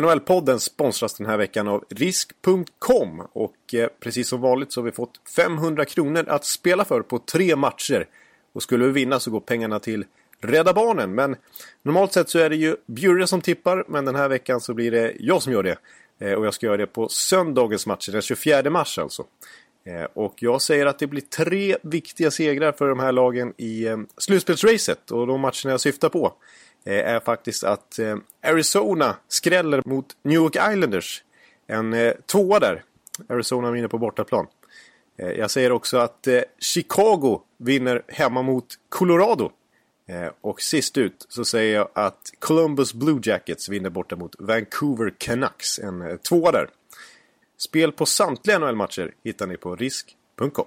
NHL-podden sponsras den här veckan av risk.com och eh, precis som vanligt så har vi fått 500 kronor att spela för på tre matcher. Och skulle vi vinna så går pengarna till Rädda Barnen. Men normalt sett så är det ju Bjurre som tippar men den här veckan så blir det jag som gör det. Eh, och jag ska göra det på söndagens matcher, den 24 mars alltså. Eh, och jag säger att det blir tre viktiga segrar för de här lagen i slutspelsracet och de matcherna jag syftar på. Eh, är faktiskt att eh, Arizona skräller mot New York Islanders. En eh, tvåa där. Arizona vinner på bortaplan. Eh, jag säger också att eh, Chicago vinner hemma mot Colorado. Eh, och sist ut så säger jag att Columbus Blue Jackets vinner borta mot Vancouver Canucks. En tvåa där. Spel på samtliga NHL-matcher hittar ni på risk.com.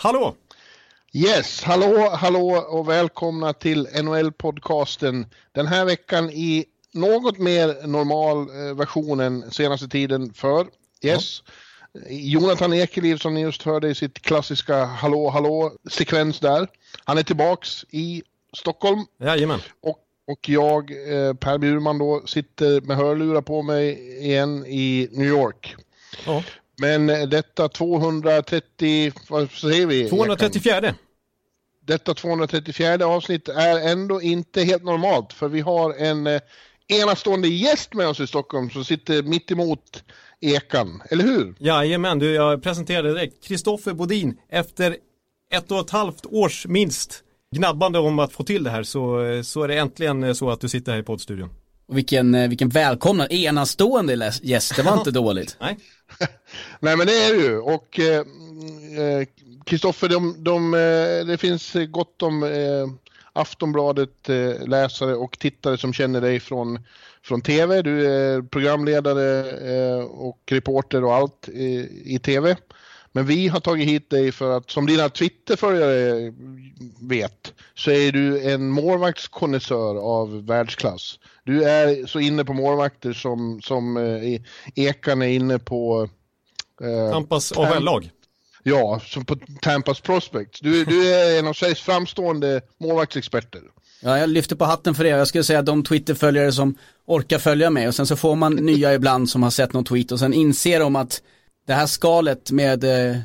Hallå! Yes, hallå, hallå och välkomna till NHL-podcasten. Den här veckan i något mer normal eh, version än senaste tiden för. Yes. Ja. Jonathan Ekeliv som ni just hörde i sitt klassiska hallå, hallå sekvens där. Han är tillbaks i Stockholm. Jajamän. Och, och jag, eh, Per Bjurman då, sitter med hörlurar på mig igen i New York. Ja. Men eh, detta 230, vad säger vi? 234. Detta 234 avsnitt är ändå inte helt normalt för vi har en eh, enastående gäst med oss i Stockholm som sitter mitt emot Ekan, eller hur? Jajamän, du, jag presenterade direkt Kristoffer Bodin efter ett och ett halvt års minst gnabbande om att få till det här så, eh, så är det äntligen så att du sitter här i poddstudion. Och vilken, eh, vilken välkomnad, enastående gäst, det var inte dåligt. Nej. Nej men det är det ju och Kristoffer, eh, eh de, de, eh, det finns gott om eh, Aftonbladet eh, läsare och tittare som känner dig från, från TV. Du är programledare eh, och reporter och allt i, i TV. Men vi har tagit hit dig för att, som dina Twitterföljare vet, så är du en målvaktskonnässör av världsklass. Du är så inne på målvakter som, som eh, Ekan är inne på... Eh, Tampas AHL-lag. Ja, som på Tampas Prospects. Du, du är en av Sveriges framstående målvaktsexperter. Ja, jag lyfter på hatten för det. Jag skulle säga att de Twitterföljare som orkar följa mig och sen så får man nya ibland som har sett någon tweet och sen inser de att det här skalet med eh,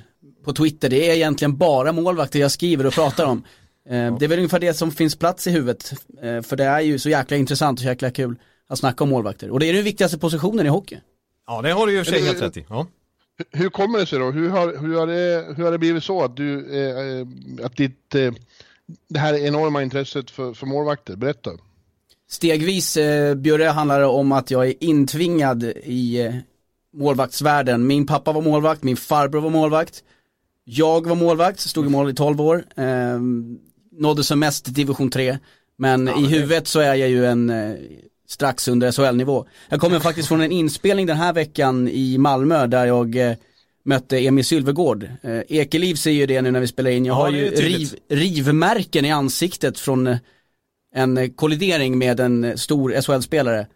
på Twitter, det är egentligen bara målvakter jag skriver och pratar om. Eh, det är väl ungefär det som finns plats i huvudet. Eh, för det är ju så jäkla intressant och så jäkla kul att snacka om målvakter. Och det är den viktigaste positionen i hockey. Ja, det har du ju för sig helt rätt i. Ja. Hur kommer det sig då? Hur har, hur har, det, hur har det blivit så att du, eh, att ditt, eh, det här enorma intresset för, för målvakter, berätta. Stegvis, eh, Björre, handlar det om att jag är intvingad i målvaktsvärlden. Min pappa var målvakt, min farbror var målvakt. Jag var målvakt, stod i mål i 12 år. Eh, nådde som mest division 3. Men ja, i huvudet så är jag ju en eh, strax under SHL-nivå. Jag kommer faktiskt från en inspelning den här veckan i Malmö där jag eh, mötte Emil Sylvegård. Eh, Ekeliv ser ju det nu när vi spelar in. Jag ja, har ju riv, rivmärken i ansiktet från eh, en kollidering med en stor SHL-spelare.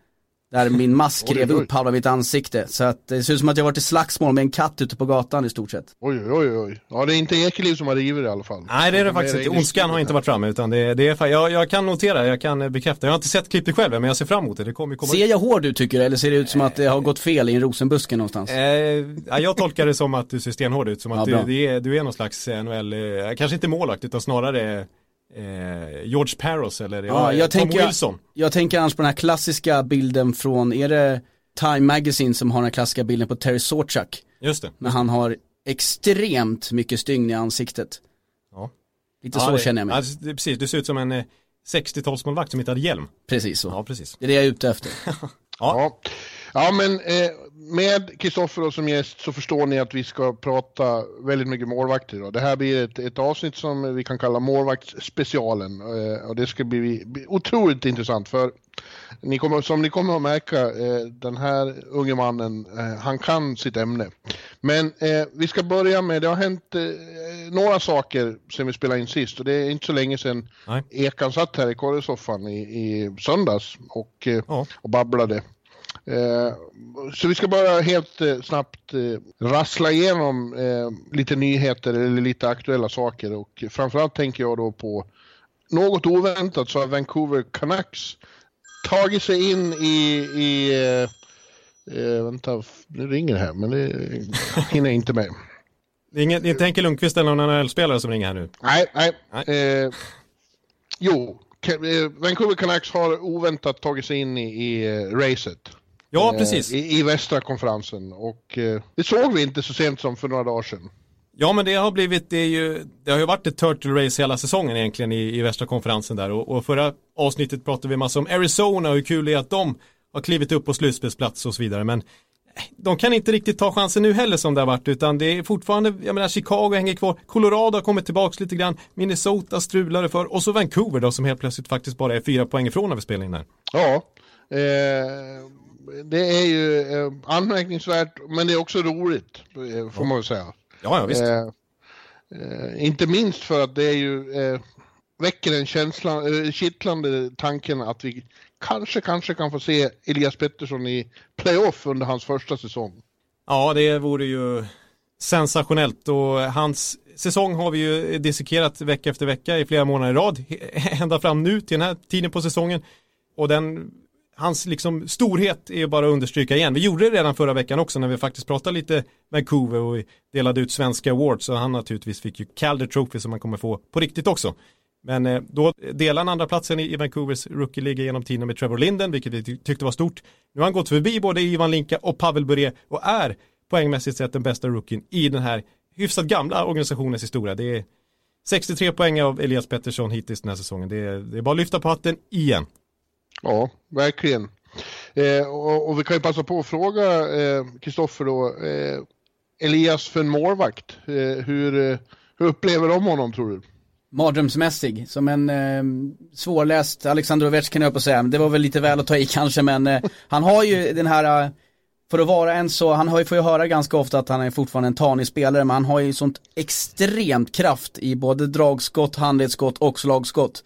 Där min mask rev upp halva mitt ansikte. Så att det ser ut som att jag varit i slagsmål med en katt ute på gatan i stort sett. Oj, oj, oj. Ja, det är inte Ekeliv som har rivit i alla fall. Nej, det är det faktiskt inte. Ondskan har inte varit framme, utan det, det är, jag, jag kan notera, jag kan bekräfta. Jag har inte sett klippet själv, men jag ser fram emot det. Det kommer komma Ser jag hård ut tycker du, eller ser det ut som att det har gått fel i en rosenbuske någonstans? Eh, jag tolkar det som att du ser stenhård ut, som att ja, du, du, är, du är någon slags NHL, eh, kanske inte målvakt, utan snarare eh, George Paros eller ja, jag Tom tänker, Wilson. Jag tänker annars på den här klassiska bilden från, är det Time Magazine som har den här klassiska bilden på Terry Sorchak? Just det. När han har extremt mycket stygn i ansiktet. Ja. Lite ja, så det, känner jag mig. Alltså, det, precis, du ser ut som en eh, 60-talsmålvakt som inte hade hjälm. Precis så. Ja, precis. Det är det jag är ute efter. ja. Ja, men eh, med Kristoffer som gäst så förstår ni att vi ska prata väldigt mycket målvakter. Då. Det här blir ett, ett avsnitt som vi kan kalla målvaktsspecialen eh, och det ska bli, bli otroligt intressant för ni kommer, som ni kommer att märka, eh, den här unge mannen, eh, han kan sitt ämne. Men eh, vi ska börja med, det har hänt eh, några saker sen vi spelade in sist och det är inte så länge sedan Nej. Ekan satt här i korresoffan i, i söndags och, ja. och babblade. Eh, så vi ska bara helt eh, snabbt eh, rassla igenom lite nyheter eller lite aktuella saker och framförallt tänker jag då på något oväntat så har Vancouver Canucks tagit sig in i, i eh, vänta, nu ringer det här men det hinner jag inte med. Det är, inget, det är inte Henke Lundqvist eller någon NHL-spelare som ringer här nu? Nej, nej. nej. Eh, jo, Vancouver Canucks har oväntat tagit sig in i, i racet. Ja, eh, precis. I, I, västra konferensen och eh, det såg vi inte så sent som för några dagar sedan. Ja, men det har blivit, det, är ju, det har ju varit ett turtle race hela säsongen egentligen i, i västra konferensen där och, och förra avsnittet pratade vi massa om Arizona och hur kul det är att de har klivit upp på slutspelsplats och så vidare, men eh, de kan inte riktigt ta chansen nu heller som det har varit utan det är fortfarande, jag menar Chicago hänger kvar, Colorado har kommit tillbaka lite grann, Minnesota strulade för och så Vancouver då som helt plötsligt faktiskt bara är fyra poäng ifrån när vi spelar in här. Ja, eh, det är ju eh, anmärkningsvärt, men det är också roligt, eh, får man väl säga. Ja, ja visst. Eh, eh, inte minst för att det är ju, eh, väcker en känsla, eh, kittlande tanken att vi kanske, kanske kan få se Elias Pettersson i playoff under hans första säsong. Ja, det vore ju sensationellt och hans säsong har vi ju dissekerat vecka efter vecka i flera månader i rad, ända fram nu till den här tiden på säsongen. Och den hans liksom storhet är bara att understryka igen. Vi gjorde det redan förra veckan också när vi faktiskt pratade lite Vancouver och delade ut svenska awards så han naturligtvis fick ju Calder Trophy som han kommer få på riktigt också. Men eh, då delade han andra platsen i, Vancouvers rookie-liga genom tiden med Trevor Linden, vilket vi tyckte var stort. Nu har han gått förbi både Ivan Linka och Pavel Bure och är poängmässigt sett den bästa rookien i den här hyfsat gamla organisationens historia. Det är 63 poäng av Elias Pettersson hittills den här säsongen. Det är, det är bara att lyfta på hatten igen. Ja, verkligen. Eh, och, och, vi kan ju passa på att fråga eh, Kristoffer eh, då, eh, Elias för en målvakt, eh, hur, eh, hur upplever de honom tror du? Mardrömsmässig, som en eh, svårläst Alexander Ovechkin på att säga, det var väl lite väl att ta i kanske men eh, han har ju den här eh, för att vara en så, han har ju, får ju höra ganska ofta att han är fortfarande en tanig spelare men han har ju sånt extremt kraft i både dragskott, handledsskott och slagskott.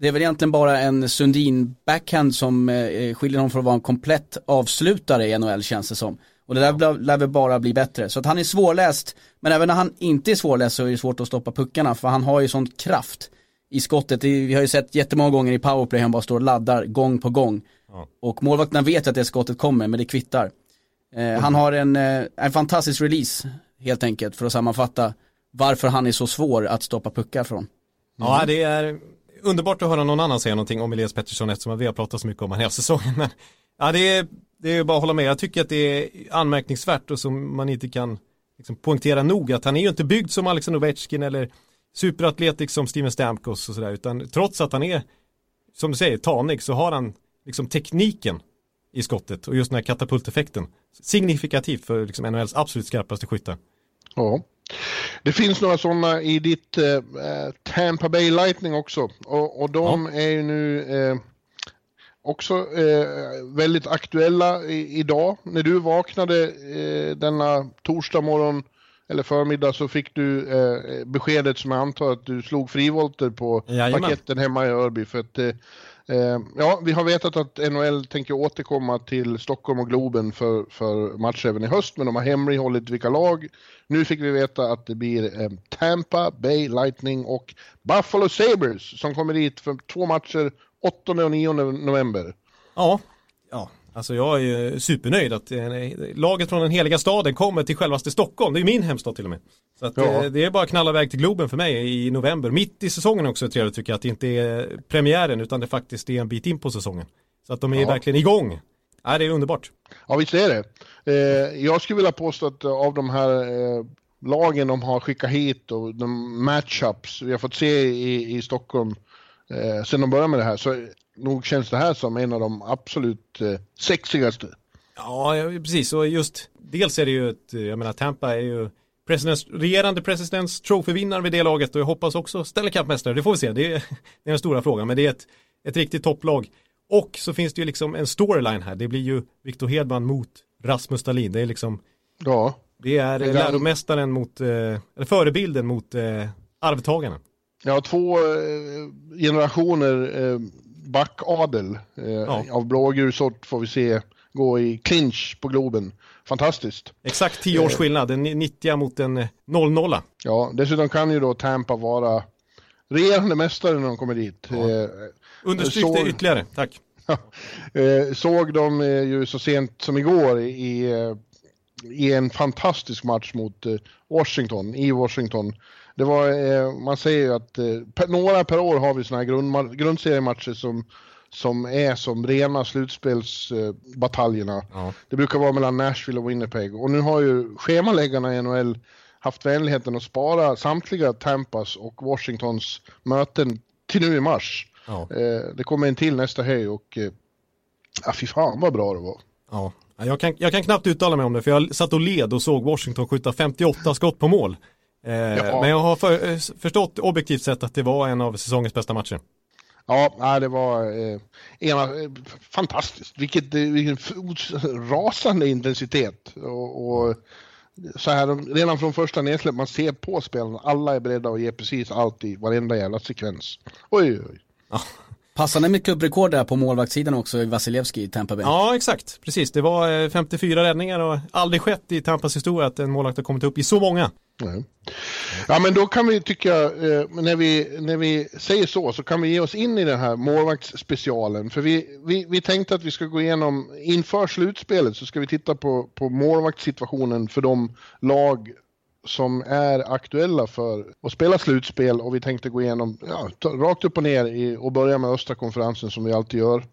Det är väl egentligen bara en Sundin backhand som eh, skiljer honom från att vara en komplett avslutare i NHL känns det som. Och det där lär väl bara bli bättre. Så att han är svårläst, men även när han inte är svårläst så är det svårt att stoppa puckarna för han har ju sån kraft i skottet. Vi har ju sett jättemånga gånger i powerplay han bara står och laddar gång på gång. Ja. Och målvakterna vet att det skottet kommer, men det kvittar. Eh, mm. Han har en, eh, en fantastisk release, helt enkelt, för att sammanfatta varför han är så svår att stoppa puckar från. Mm. Ja, det är underbart att höra någon annan säga någonting om Elias Pettersson eftersom vi har pratat så mycket om honom hela säsongen. Men, ja, det är, det är bara att hålla med. Jag tycker att det är anmärkningsvärt och som man inte kan liksom, poängtera nog att han är ju inte byggd som Alexander Ovechkin eller superatletik som Steven Stamkos och sådär utan trots att han är som du säger tanig så har han liksom tekniken i skottet och just den här katapulteffekten signifikativt för liksom NHLs absolut skarpaste skyttar. Ja. Det finns några sådana i ditt eh, Tampa Bay Lightning också. Och, och de ja. är ju nu eh, också eh, väldigt aktuella i, idag. När du vaknade eh, denna torsdag morgon eller förmiddag så fick du eh, beskedet som jag antar att du slog frivolter på Jajamän. paketten hemma i Örby. För att eh, Eh, Eh, ja, vi har vetat att NHL tänker återkomma till Stockholm och Globen för, för match även i höst, men de har hemlighållit vilka lag. Nu fick vi veta att det blir eh, Tampa Bay Lightning och Buffalo Sabres som kommer dit för två matcher 8 och 9 november. Ja, ja. Alltså jag är ju supernöjd att eh, laget från den heliga staden kommer till självaste Stockholm. Det är min hemstad till och med. Så att, ja. Eh, det är bara att knalla iväg till Globen för mig i november. Mitt i säsongen också är trevligt tycker jag att det inte är premiären utan det faktiskt är en bit in på säsongen. Så att de är ja. verkligen igång. Ja, det är underbart. Ja, visst är det. Eh, jag skulle vilja påstå att av de här lagen de har skickat hit och de matchups vi har fått se i, i Stockholm sen de började med det här så nog känns det här som en av de absolut sexigaste. Ja, precis. Och just dels är det ju ett, jag menar Tampa är ju presidents, regerande Presidents Trophy-vinnare vid det laget och jag hoppas också Stanley Cup-mästare. Det får vi se, det är, det är den stora frågan. Men det är ett, ett riktigt topplag. Och så finns det ju liksom en storyline här. Det blir ju Victor Hedman mot Rasmus Dahlin. Det är liksom Ja, Det är är läromästaren mot, eh, eller förebilden mot eh, arvtagarna. ja två eh, generationer eh, backadel eh, Ja. av blågul sort får vi se gå i clinch på Globen. Fantastiskt. Exakt 10 års skillnad, en 90 mot en eh, 00 Ja, dessutom kan ju då Tampa vara regerande mästare när de kommer dit. Eh, Understryk Så- det ytterligare, tack. Eh, såg de eh, ju så sent som igår i, eh, i en fantastisk match mot eh, Washington, i Washington. Det var, eh, man säger ju att eh, några per år har vi sådana här grundma- grundseriematcher som, som är som rena slutspelsbataljerna. Ja. det brukar vara mellan Nashville och Winnipeg. Och nu har ju schemaläggarna i NHL haft vänligheten att spara samtliga Tampas och Washingtons möten till nu i mars. Ja. Eh, det kommer en till nästa höj och eh, ja, fy fan vad bra det var. Ja, Jag, kan, jag kan knappt uttala mig om det för jag satt och led och såg Washington skjuta 58 skott på mål. Eh, Ja. Men jag har för, eh, förstått objektivt sett att det var en av säsongens bästa matcher. Ja, det var eh, ena, fantastiskt. Vilket, vilken rasande intensitet. Och, och så här, redan från första nedsläpp, man ser på spelarna, alla är beredda att ge precis allt i varenda jävla sekvens. Oj, oj, oj. Passande med klubbrekord där på målvaktssidan också i Vasilevski i Tampa Bay. Ja, exakt. Precis. Det var eh, 54 räddningar och aldrig skett i Tampas historia att en målvakt har kommit upp i så många. Nej. Ja, men då kan vi tycka, eh, när, vi, när vi säger så, så kan vi ge oss in i den här målvaktsspecialen. För vi, vi, vi tänkte att vi ska gå igenom, inför slutspelet så ska vi titta på, på målvaktssituationen för de lag som är aktuella för att spela slutspel och vi tänkte gå igenom ja, rakt upp och ner i, och börja med östra konferensen som vi alltid gör.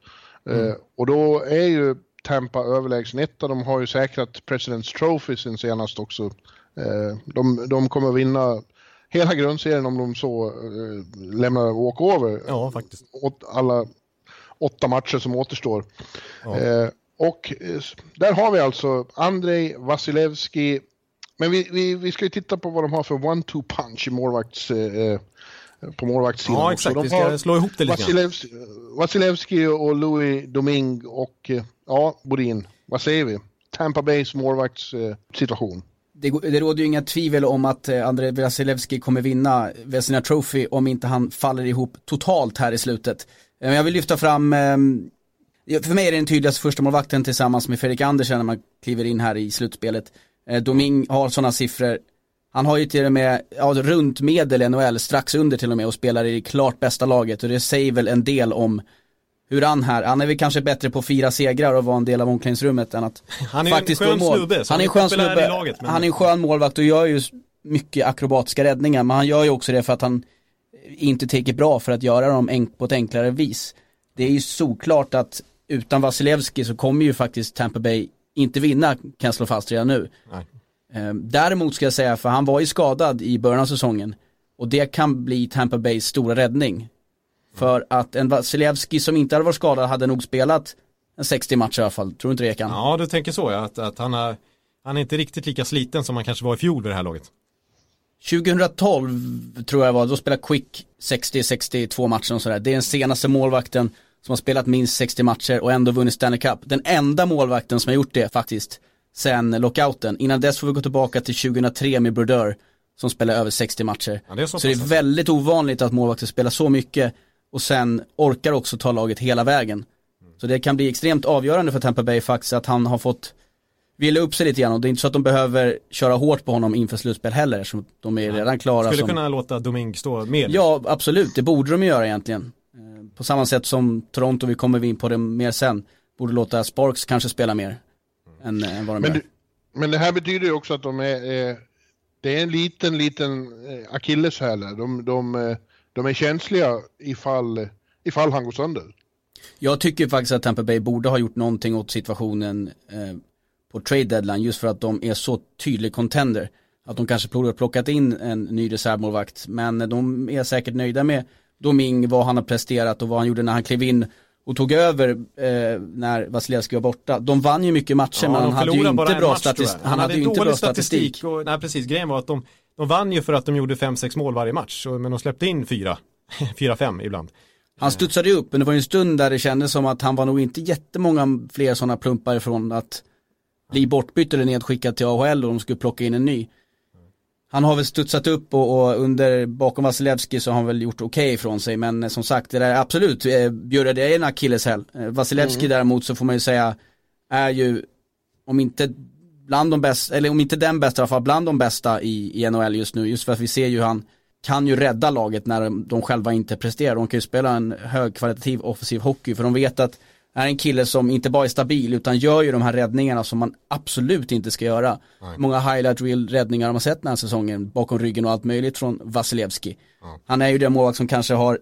Eh, och då är ju Tampa överlägsen etta. De har ju säkrat President's Trophy sen senast också. Eh, de, de kommer vinna hela grundserien om de så eh, lämnar walkover. Ja, faktiskt. Åt alla åtta matcher som återstår. Ja. Eh, och eh, där har vi alltså Andrei Vasilevski. Men vi, vi, vi ska ju titta på vad de har för one-two punch i målvakts, eh, på målvaktssidan Ja, exakt. Vi ska slå ihop det lite. Vasilevski, Vasilevski och Louis Domingue och eh, ja, Bodin. Vad säger vi? Tampa Bays målvaktssituation. Det, det råder ju inga tvivel om att eh, André Vasilevski kommer vinna Vesina Trophy om inte han faller ihop totalt här i slutet. Eh, men jag vill lyfta fram, ehm, för mig är det den tydligaste första målvakten tillsammans med Fredrik Andersen när man kliver in här i slutspelet. Eh, Doming har sådana siffror. Han har ju till och med, ja, runt medel i NHL, strax under till och med och spelar i det klart bästa laget och det säger väl en del om hur han här, han är väl kanske bättre på fyra segrar och vara en del av omklädningsrummet än att Han är ju en faktiskt skön mål. snubbe, så Han är en han skön snubbe, laget, men- han är en skön målvakt och gör ju mycket akrobatiska räddningar men han gör ju också det för att han inte tänker bra för att göra dem på ett enklare vis. Det är ju såklart att utan Vasilevski så kommer ju faktiskt Tampa Bay inte vinna, kan jag slå fast redan nu. Nej. Eh, Däremot ska jag säga, för han var ju skadad i början av säsongen och det kan bli Tampa Bays stora räddning. För att en Vasilevski som inte hade varit skadad hade nog spelat en 60 matcher i alla fall, tror du inte det Ekan? Ja, du tänker så ja, att, att han, är, han är inte riktigt lika sliten som han kanske var i fjol vid det här laget. 2012 tror jag var, då spelade Quick 60-62 matcher och sådär. Det är den senaste målvakten som har spelat minst 60 matcher och ändå vunnit Stanley Cup. Den enda målvakten som har gjort det faktiskt, sen lockouten. Innan dess får vi gå tillbaka till 2003 med Brodeur som spelade över 60 matcher. Ja, det så så det är pass. väldigt ovanligt att målvakter spelar så mycket och sen orkar också ta laget hela vägen. Så det kan bli extremt avgörande för Tampa Bay faktiskt att han har fått vila upp sig lite grann och det är inte så att de behöver köra hårt på honom inför slutspel heller eftersom de är redan klara Skulle som... kunna låta Doming stå med. Ja, absolut, det borde de göra egentligen. Eh, På samma sätt som Toronto, vi kommer in på det mer sen, borde låta Sparks kanske spela mer än, än vad de Men, gör. men det här betyder ju också att de är, eh, det är en liten, liten eh, akilleshäl här. De, de, eh, de är känsliga ifall, ifall han går sönder. Jag tycker faktiskt att Tampa Bay borde ha gjort någonting åt situationen eh, på trade deadline just för att de är så tydlig contender. Att de kanske borde ha plockat in en ny reservmålvakt men de är säkert nöjda med Doming, vad han har presterat och vad han gjorde när han klev in och tog över eh, när Vasilevski var borta. De vann ju mycket matcher Ja, men han de hade ju inte bra match, statistik. jag. Han, hade ju inte dålig bra statistik. Och, nej precis, grejen var att de, de vann ju för att de gjorde 5-6 mål varje match. och- Men de släppte in 4, 4-5 ibland. Han studsade ju upp men det var ju en stund där det kändes som att han var nog inte jättemånga fler sådana plumpar från att bli bortbytt eller nedskickad till AHL och de skulle plocka in en ny. Han har väl studsat upp och, och under, bakom Vasilevski så har han väl gjort okej ifrån sig men eh, som sagt det där är absolut, eh, Bjurre det är en akilleshäl. Eh, Vasilevski däremot så får man ju säga är ju, om inte bland de bästa, eller om inte den bästa i alla fall bland de bästa i, i NHL just nu. Just för att vi ser ju han kan ju rädda laget när de, de själva inte presterar. De kan ju spela en högkvalitativ offensiv hockey för de vet att det är en kille som inte bara är stabil utan gör ju de här räddningarna som man absolut inte ska göra. Många highlight reel räddningar har man sett den här säsongen bakom ryggen och allt möjligt från Vasilevski. Han är ju den målvakt som kanske har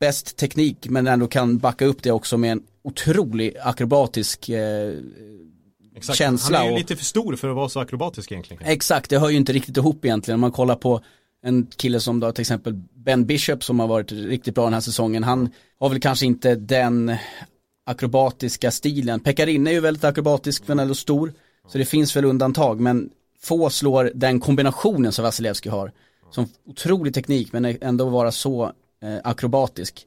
bäst teknik men ändå kan backa upp det också med en otrolig akrobatisk eh, Exakt. Känsla Han är ju och- lite för stor för att vara så akrobatisk egentligen. Exakt, det hör ju inte riktigt ihop egentligen. Om man kollar på en kille som då till exempel Ben Bishop som har varit riktigt bra den här säsongen. Han har väl kanske inte den akrobatiska stilen. Pekarinne är ju väldigt akrobatisk men ändå stor. Så det finns väl undantag men få slår den kombinationen som Vasilevski har. Som otrolig teknik men ändå vara så eh, akrobatisk.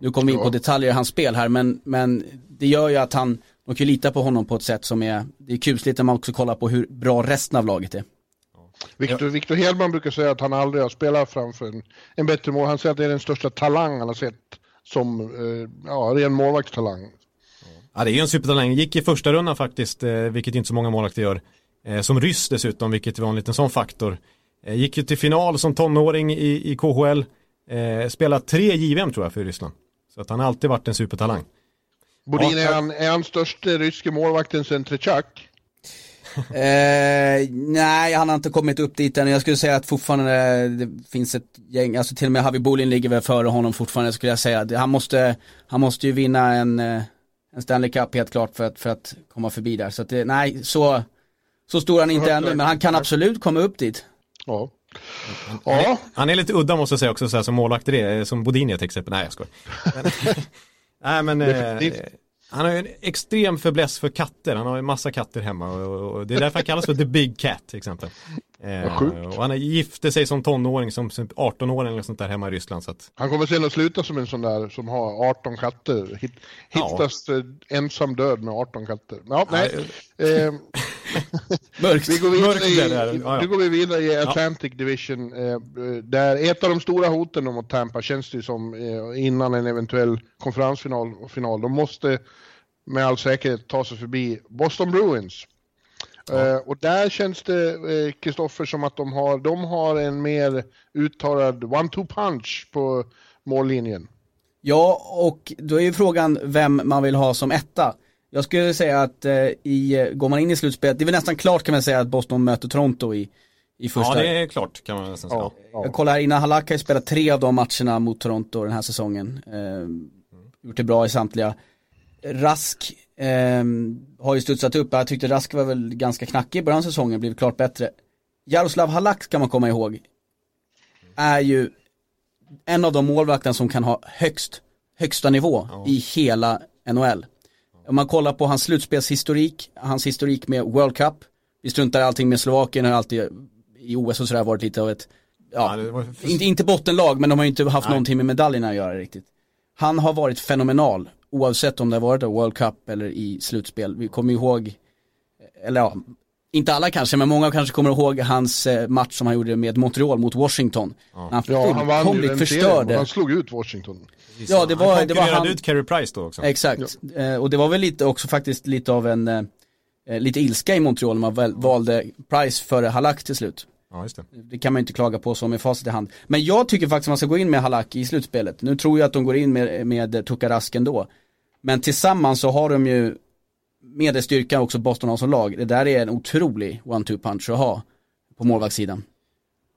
Nu kommer vi in på detaljer i hans spel här men, men det gör ju att han, de kan ju lita på honom på ett sätt som är, det är kusligt när man också kollar på hur bra resten av laget är. Victor, Victor Hedman brukar säga att han aldrig har spelat framför en, en bättre mål. Han säger att det är den största talang han har sett som eh, ja, ren målvaktstalang. Ja, det är ju en supertalang. Gick i första rundan faktiskt, eh, vilket inte så många målvakter gör. Eh, Som ryss dessutom, vilket var en liten sån faktor. Eh, Gick ju till final som tonåring i, i KHL. Eh, spelat tre JVM tror jag för Ryssland. Så att han har alltid varit en supertalang. Bodin, Ja, är, han, är han största ryske målvakten sen Tretjak? Eh, nej, han har inte kommit upp dit än. Jag skulle säga att fortfarande det finns ett gäng, alltså till och med Havi Bolin ligger väl före honom fortfarande skulle jag säga. Det- Han måste, han måste ju vinna en, eh, en Stanley Cup helt klart för att, för att komma förbi där. Så att det, nej, så, så stor är han inte ännu, men han kan absolut komma upp dit. Ja. Han Ja, är, han är lite udda måste jag säga också, så här, som målvakt det, som Bodin till exempel. Nej, jag skojar. Nej, men eh, han har ju en extrem fäbless för katter. Han har ju massa katter hemma och, och det är därför han kallas för The Big Cat till exempel. Eh, sjukt. och han gifte sig som tonåring, som som 18-åring eller sånt där hemma i Ryssland. Så att, han kommer sen att sluta som en sån där som har 18 katter. Hit, Ja. hittas eh, ensam död med 18 katter. Ja, nej. Eh, Mörkt. Vi går vidare, i, Ja, ja. nu går vi vidare i Atlantic Division. Eh, där ett av de stora hoten mot Tampa känns det ju som eh, innan en eventuell konferensfinal final. De måste med all säkerhet ta sig förbi Boston Bruins. Eh, och där känns det, eh, Kristoffer, som att de har, de har en mer uttalad one-two punch på mållinjen. Ja, och då är ju frågan vem man vill ha som etta. Jag skulle säga att eh, i, går man in i slutspelet, det är väl nästan klart kan man säga att Boston möter Toronto i, i första. ja, det är klart kan man nästan säga. Ja, ja. Jag kollar här innan, Halak har ju spelat tre av de matcherna mot Toronto den här säsongen. Eh, gjort det bra i samtliga. Rask eh, har ju studsat upp, jag tyckte Rask var väl ganska knackig i början av säsongen, blivit klart bättre. Jaroslav Halak ska man komma ihåg, är ju en av de målvakterna som kan ha högst, högsta nivå i hela NHL. Om man kollar på hans slutspelshistorik, hans historik med World Cup, vi struntar i allting med Slovakien, har alltid i OS och sådär varit lite av ett, ja, Ja, för- inte, inte bottenlag men de har ju inte haft Nej. någonting med medaljerna att göra riktigt. Han har varit fenomenal, oavsett om det har varit World Cup eller i slutspel. Vi kommer ihåg, eller ja, inte alla kanske, men många kanske kommer ihåg hans eh, match som han gjorde med Montreal mot Washington. Ja, han fullkomligt serien. förstörde. Han slog ut Washington. Ja, det var, han det var han. ut Carey Price då också. Exakt, eh, och det var väl lite också faktiskt lite av en, eh, lite ilska i Montreal när man valde Price före Halak till slut. Ja, just det. Det kan man inte klaga på som med facit i hand. Men jag tycker faktiskt man ska gå in med Halak i slutspelet. Nu tror jag att de går in med, med Tukarask ändå. Men tillsammans så har de ju med det styrkan också Boston har som lag. Det där är en otrolig one-two punch att ha på målvaktssidan.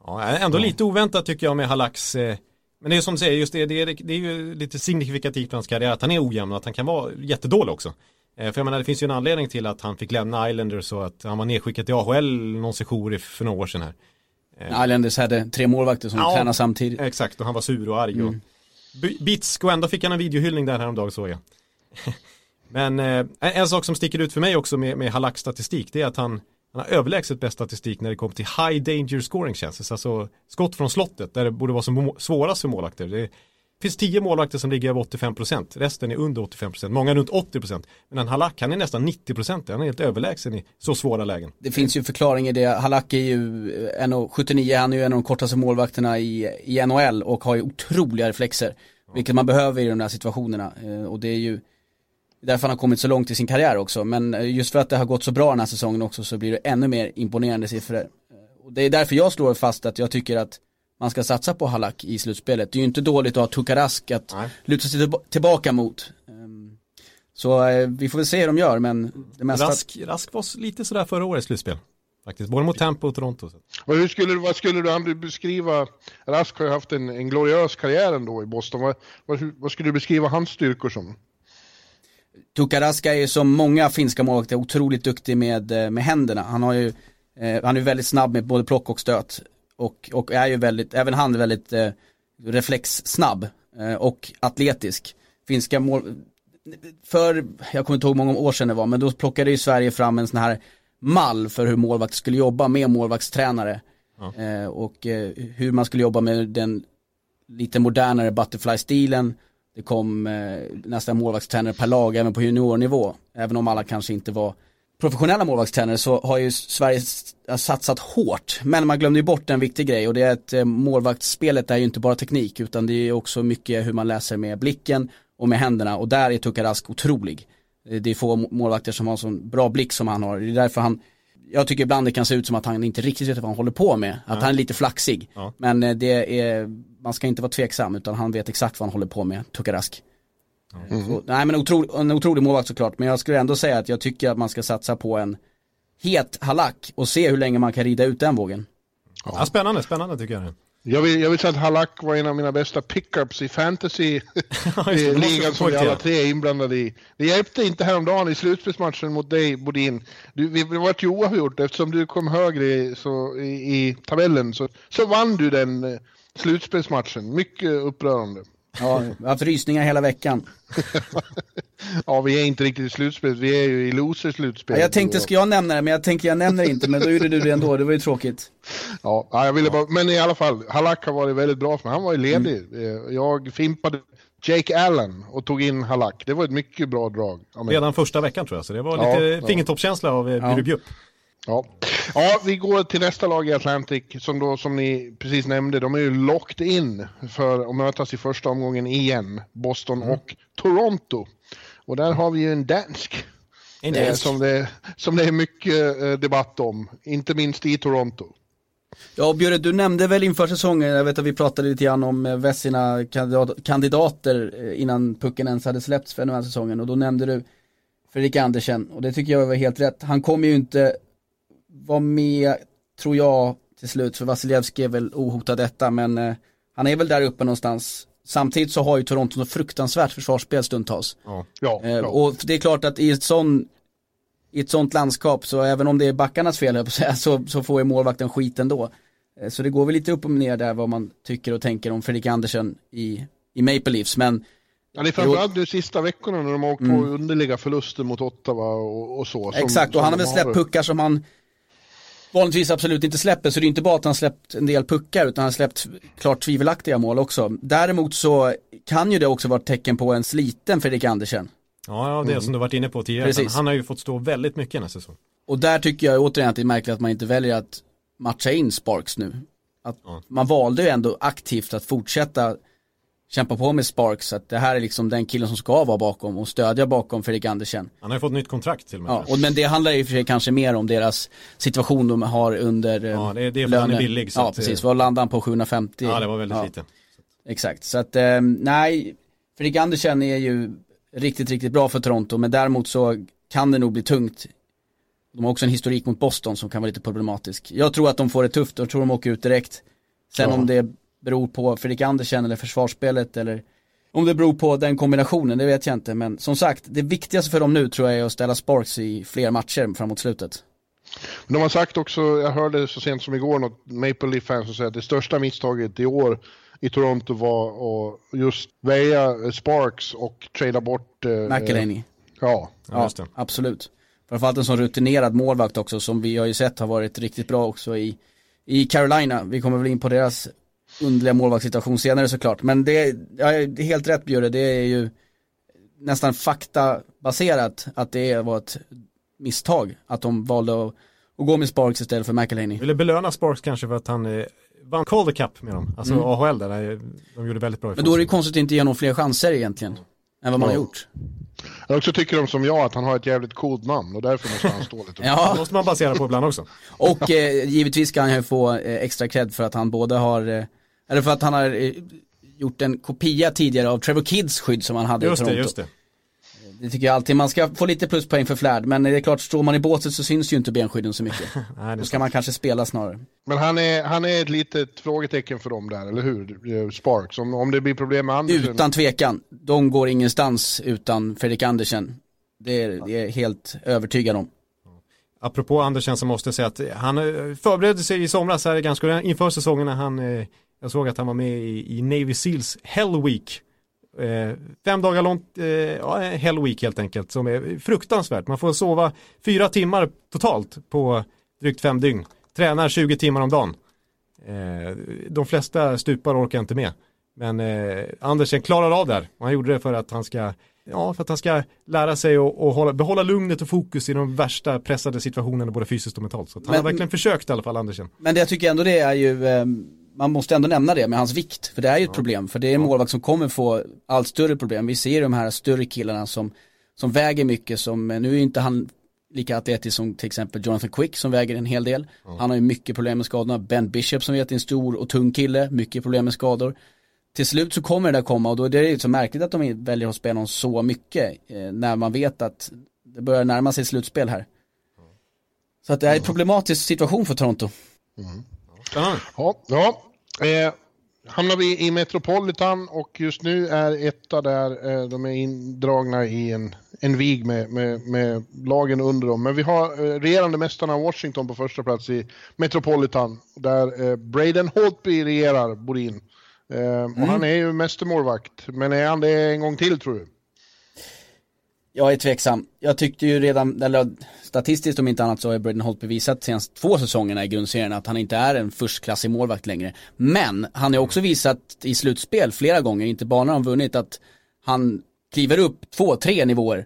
Ja, ändå lite oväntat tycker jag med Halax. Eh, men det är som du säger, just det, det, är, det är ju lite signifikativt för hans karriär att han är ojämn och att han kan vara jättedålig också. Eh, för jag menar, det finns ju en anledning till att han fick lämna Islanders och att han var nedskickad till AHL någon sejour för några år sedan här. Islanders hade tre målvakter som Ja. tränade samtidigt. Exakt, och han var sur och arg. Och, Bitsk och ändå fick han en videohyllning där häromdagen såg jag. Men eh, en sak som sticker ut för mig också med, med Halaks statistik det är att han, han har överlägset bäst statistik när det kommer till high danger scoring chances, alltså skott från slottet där det borde vara som svårast för målvakter. Det finns tio målvakter som ligger över 85%, resten är under 85%, många runt 80%. Men Halak han är nästan 90%, han är helt överlägsen i så svåra lägen. Det finns ju förklaring i det, Halak är ju 1,79, han är ju en av de kortaste målvakterna i, i NHL och har ju otroliga reflexer. Vilket man behöver i de här situationerna. Eh, och det är ju därför han har kommit så långt i sin karriär också. Men eh, just för att det har gått så bra den här säsongen också så blir det ännu mer imponerande siffror. Eh, och det är därför jag slår fast att jag tycker att man ska satsa på Halak i slutspelet. Det är ju inte dåligt att ha Tukarask att Nej. luta sig tillbaka mot. Ehm, så vi får väl se hur de gör men det mesta... Rask, Rask var lite sådär förra årets slutspel. Faktiskt, både mot Tampa och Toronto. Och hur skulle, vad skulle du beskriva, Rask har ju haft en, en gloriös karriär ändå i Boston, vad, vad, vad skulle du beskriva hans styrkor som? Tukaraska är ju som många finska målvakter otroligt duktig med, eh, med händerna. Han har ju, eh, han är väldigt snabb med både plock och stöt. Och, och är ju väldigt, även han är väldigt eh, reflexsnabb eh, och atletisk. Finska mål, för, jag kommer inte ihåg många år sedan det var, men då plockade ju Sverige fram en sån här mall för hur målvakt skulle jobba med målvaktstränare. Ja. Eh, och eh, hur man skulle jobba med den lite modernare butterfly-stilen. Det kom eh, nästan målvaktstränare per lag även på juniornivå. Även om alla kanske inte var professionella målvaktstränare så har ju Sverige satsat hårt. Men man glömde ju bort en viktig grej och det är att eh, målvaktsspelet är ju inte bara teknik utan det är också mycket hur man läser med blicken och med händerna och där är Tukarask otrolig. Eh, det är få målvakter som har så bra blick som han har. Det är därför han, jag tycker ibland det kan se ut som att han inte riktigt vet vad han håller på med. Att ja. han är lite flaxig. Ja. Men eh, det är, man ska inte vara tveksam utan han vet exakt vad han håller på med, Tukarask. Mm. Så, nej men otrolig, en otrolig målvakt såklart, men jag skulle ändå säga att jag tycker att man ska satsa på en het halak och se hur länge man kan rida ut den vågen. Ja, ja spännande, spännande tycker jag. Jag vill, jag vill säga att Halak var en av mina bästa pickups i fantasy-ligan som vi alla tre är inblandade i. Det hjälpte inte häromdagen i slutspelsmatchen mot dig, Bodin. Du, vi, det var ju oavgjort eftersom du kom högre så, i, i tabellen. Så, så vann du den eh, slutspelsmatchen. Mycket upprörande. Ja, jag har haft rysningar hela veckan. ja, vi är inte riktigt i slutspel, vi är ju i loser-slutspel. Ja, jag tänkte, ska jag nämna det, men jag tänker jag nämner inte, men då gjorde du det ändå, det var ju tråkigt. Ja, jag ville bara, men i alla fall, Halak har varit väldigt bra för mig, han var ju ledig. Mm. Jag fimpade Jake Allen och tog in Halak, det var ett mycket bra drag. Redan första veckan tror jag, så det var lite ja, fingertoppskänsla av eh, ja. Ja. ja, vi går till nästa lag i Atlantic som då som ni precis nämnde, de är ju locked in för att mötas i första omgången igen, Boston mm. och Toronto. Och där har vi ju en dansk. En eh, dansk. som, det, som det är mycket eh, debatt om, inte minst i Toronto. Ja, Björre, du nämnde väl inför säsongen, jag vet att vi pratade lite grann om eh, Vessina kandidater eh, innan pucken ens hade släppts för den här säsongen och då nämnde du Fredrik Andersen och det tycker jag var helt rätt. Han kommer ju inte var med, tror jag, till slut, för Vasilevski är väl ohotad detta, men eh, han är väl där uppe någonstans. Samtidigt så har ju Toronto något fruktansvärt försvarsspel stundtals. Ja. Ja, eh, och det är klart att i ett sånt i ett sånt landskap så även om det är backarnas fel så, så får ju målvakten skit ändå. Eh, så det går väl lite upp och ner där vad man tycker och tänker om Fredrik Andersen i, i Maple Leafs. Men Ja, det är framförallt de sista veckorna när de har åkt mm. på underliga förluster mot Ottawa och, och så. Som, Exakt, och han har väl släppt puckar som han vanligtvis absolut inte släpper. Så det är inte bara att han släppt en del puckar utan han har släppt klart tvivelaktiga mål också. Däremot så kan ju det också vara ett tecken på en sliten Fredrik Andersen. Ja, det mm. som du varit inne på tidigare. Precis. Han har ju fått stå väldigt mycket nästa säsong. Och där tycker jag återigen att det är märkligt att man inte väljer att matcha in Sparks nu. Att ja. Man valde ju ändå aktivt att fortsätta kämpa på med Sparks. Att det här är liksom den killen som ska vara bakom och stödja bakom Fredrik Andersen. Han har ju fått nytt kontrakt till och med. Ja, och, men det handlar ju för sig kanske mer om deras situation de har under Ja, det är, det är för han är billig. Så ja, att, precis. Vad landade han på 750? Ja, det var väldigt ja. lite. Exakt, så att eh, nej, Fredrik Andersen är ju riktigt, riktigt bra för Toronto, men däremot så kan det nog bli tungt. De har också en historik mot Boston som kan vara lite problematisk. Jag tror att de får det tufft, och tror de åker ut direkt. Sen ja. om det beror på Fredrik Andersen eller försvarsspelet eller om det beror på den kombinationen, det vet jag inte. Men som sagt, det viktigaste för dem nu tror jag är att ställa Sparks i fler matcher framåt slutet. De har sagt också, jag hörde så sent som igår något Maple Leaf fans som säger att det största misstaget i år i Toronto var att just väja Sparks och trada bort... Eh, McElhaney. Ja. Ja, just det. absolut. Framförallt en sån rutinerad målvakt också som vi har ju sett har varit riktigt bra också i, i Carolina. Vi kommer väl in på deras underliga målvaktssituation senare såklart. Men det, ja, det är helt rätt Bjurre, det är ju nästan faktabaserat att det var ett misstag att de valde att, att gå med Sparks istället för McElhaney. Ville belöna Sparks kanske för att han eh, vann Calder Cup med dem. Alltså Mm. AHL där, de gjorde väldigt bra Men då är det konstigt att inte ge honom fler chanser egentligen. Än vad man har Ja. gjort. Jag också tycker de som jag att han har ett jävligt coolt namn och därför måste han stå lite. Det Ja, måste man basera på ibland också. och eh, givetvis ska han ju få eh, extra cred för att han både har, eh, eller för att han har eh, gjort en kopia tidigare av Trevor Kids skydd som han hade i Just Toronto. det, just det. Det tycker jag alltid, man ska få lite pluspoäng för flärd, men det är klart, står man i båset så syns ju inte benskydden så mycket. Nej, det Då ska sant. man kanske spela snarare. Men han är, han är ett litet frågetecken för dem där, eller hur? Eh, Sparks. Om, om det blir problem med Andersen. Utan tvekan, de går ingenstans utan Fredrik Andersen. Det är jag är helt övertygad om. Apropå Andersen så måste jag säga att han eh, förberedde sig i somras här ganska inför säsongen när han, eh, jag såg att han var med i, i Navy Seals Hell Week. Eh, fem dagar långt, eh, ja, Hell Week helt enkelt, som är fruktansvärt. Man får sova fyra timmar totalt på drygt fem dygn. Tränar 20 timmar om dagen. Eh, de flesta stupar orkar inte med. Men eh, Andersen klarar av det här. Han gjorde det för att han ska Ja, för att han ska lära sig att och hålla, behålla lugnet och fokus i de värsta pressade situationerna både fysiskt och mentalt. Så han Men- har verkligen försökt i alla fall, Andersen. Men det jag tycker ändå det är ju, eh, man måste ändå nämna det med hans vikt. För det är ju ett problem, för det är en målvakt som kommer få allt större problem. Vi ser de här större killarna som, som väger mycket, som, eh, nu är inte han lika atletisk som till exempel Jonathan Quick som väger en hel del. Han har ju mycket problem med skadorna. Ben Bishop som vet är en stor och tung kille, mycket problem med skador. Till slut så kommer det där komma och då är det ju så märkligt att de väljer att spela honom så mycket eh, när man vet att det börjar närma sig slutspel här. Så att det är en problematisk situation för Toronto. Ja, ja. Eh, hamnar vi i Metropolitan och just nu är etta där, eh, de är indragna i en, en vig med, med, med lagen under dem. Men vi har eh, regerande mästarna Washington på första plats i Metropolitan, där eh, Braden Holtby regerar, Bodin. Eh, och han är ju mästermålvakt, men är han det en gång till tror du? Jag är tveksam. Jag tyckte ju redan, eller statistiskt om inte annat så har Braden Holt bevisat senast två säsongerna i grundserien att han inte är en förstklassig målvakt längre. Men han har också visat i slutspel flera gånger, inte bara när han vunnit, att han kliver upp två, tre nivåer.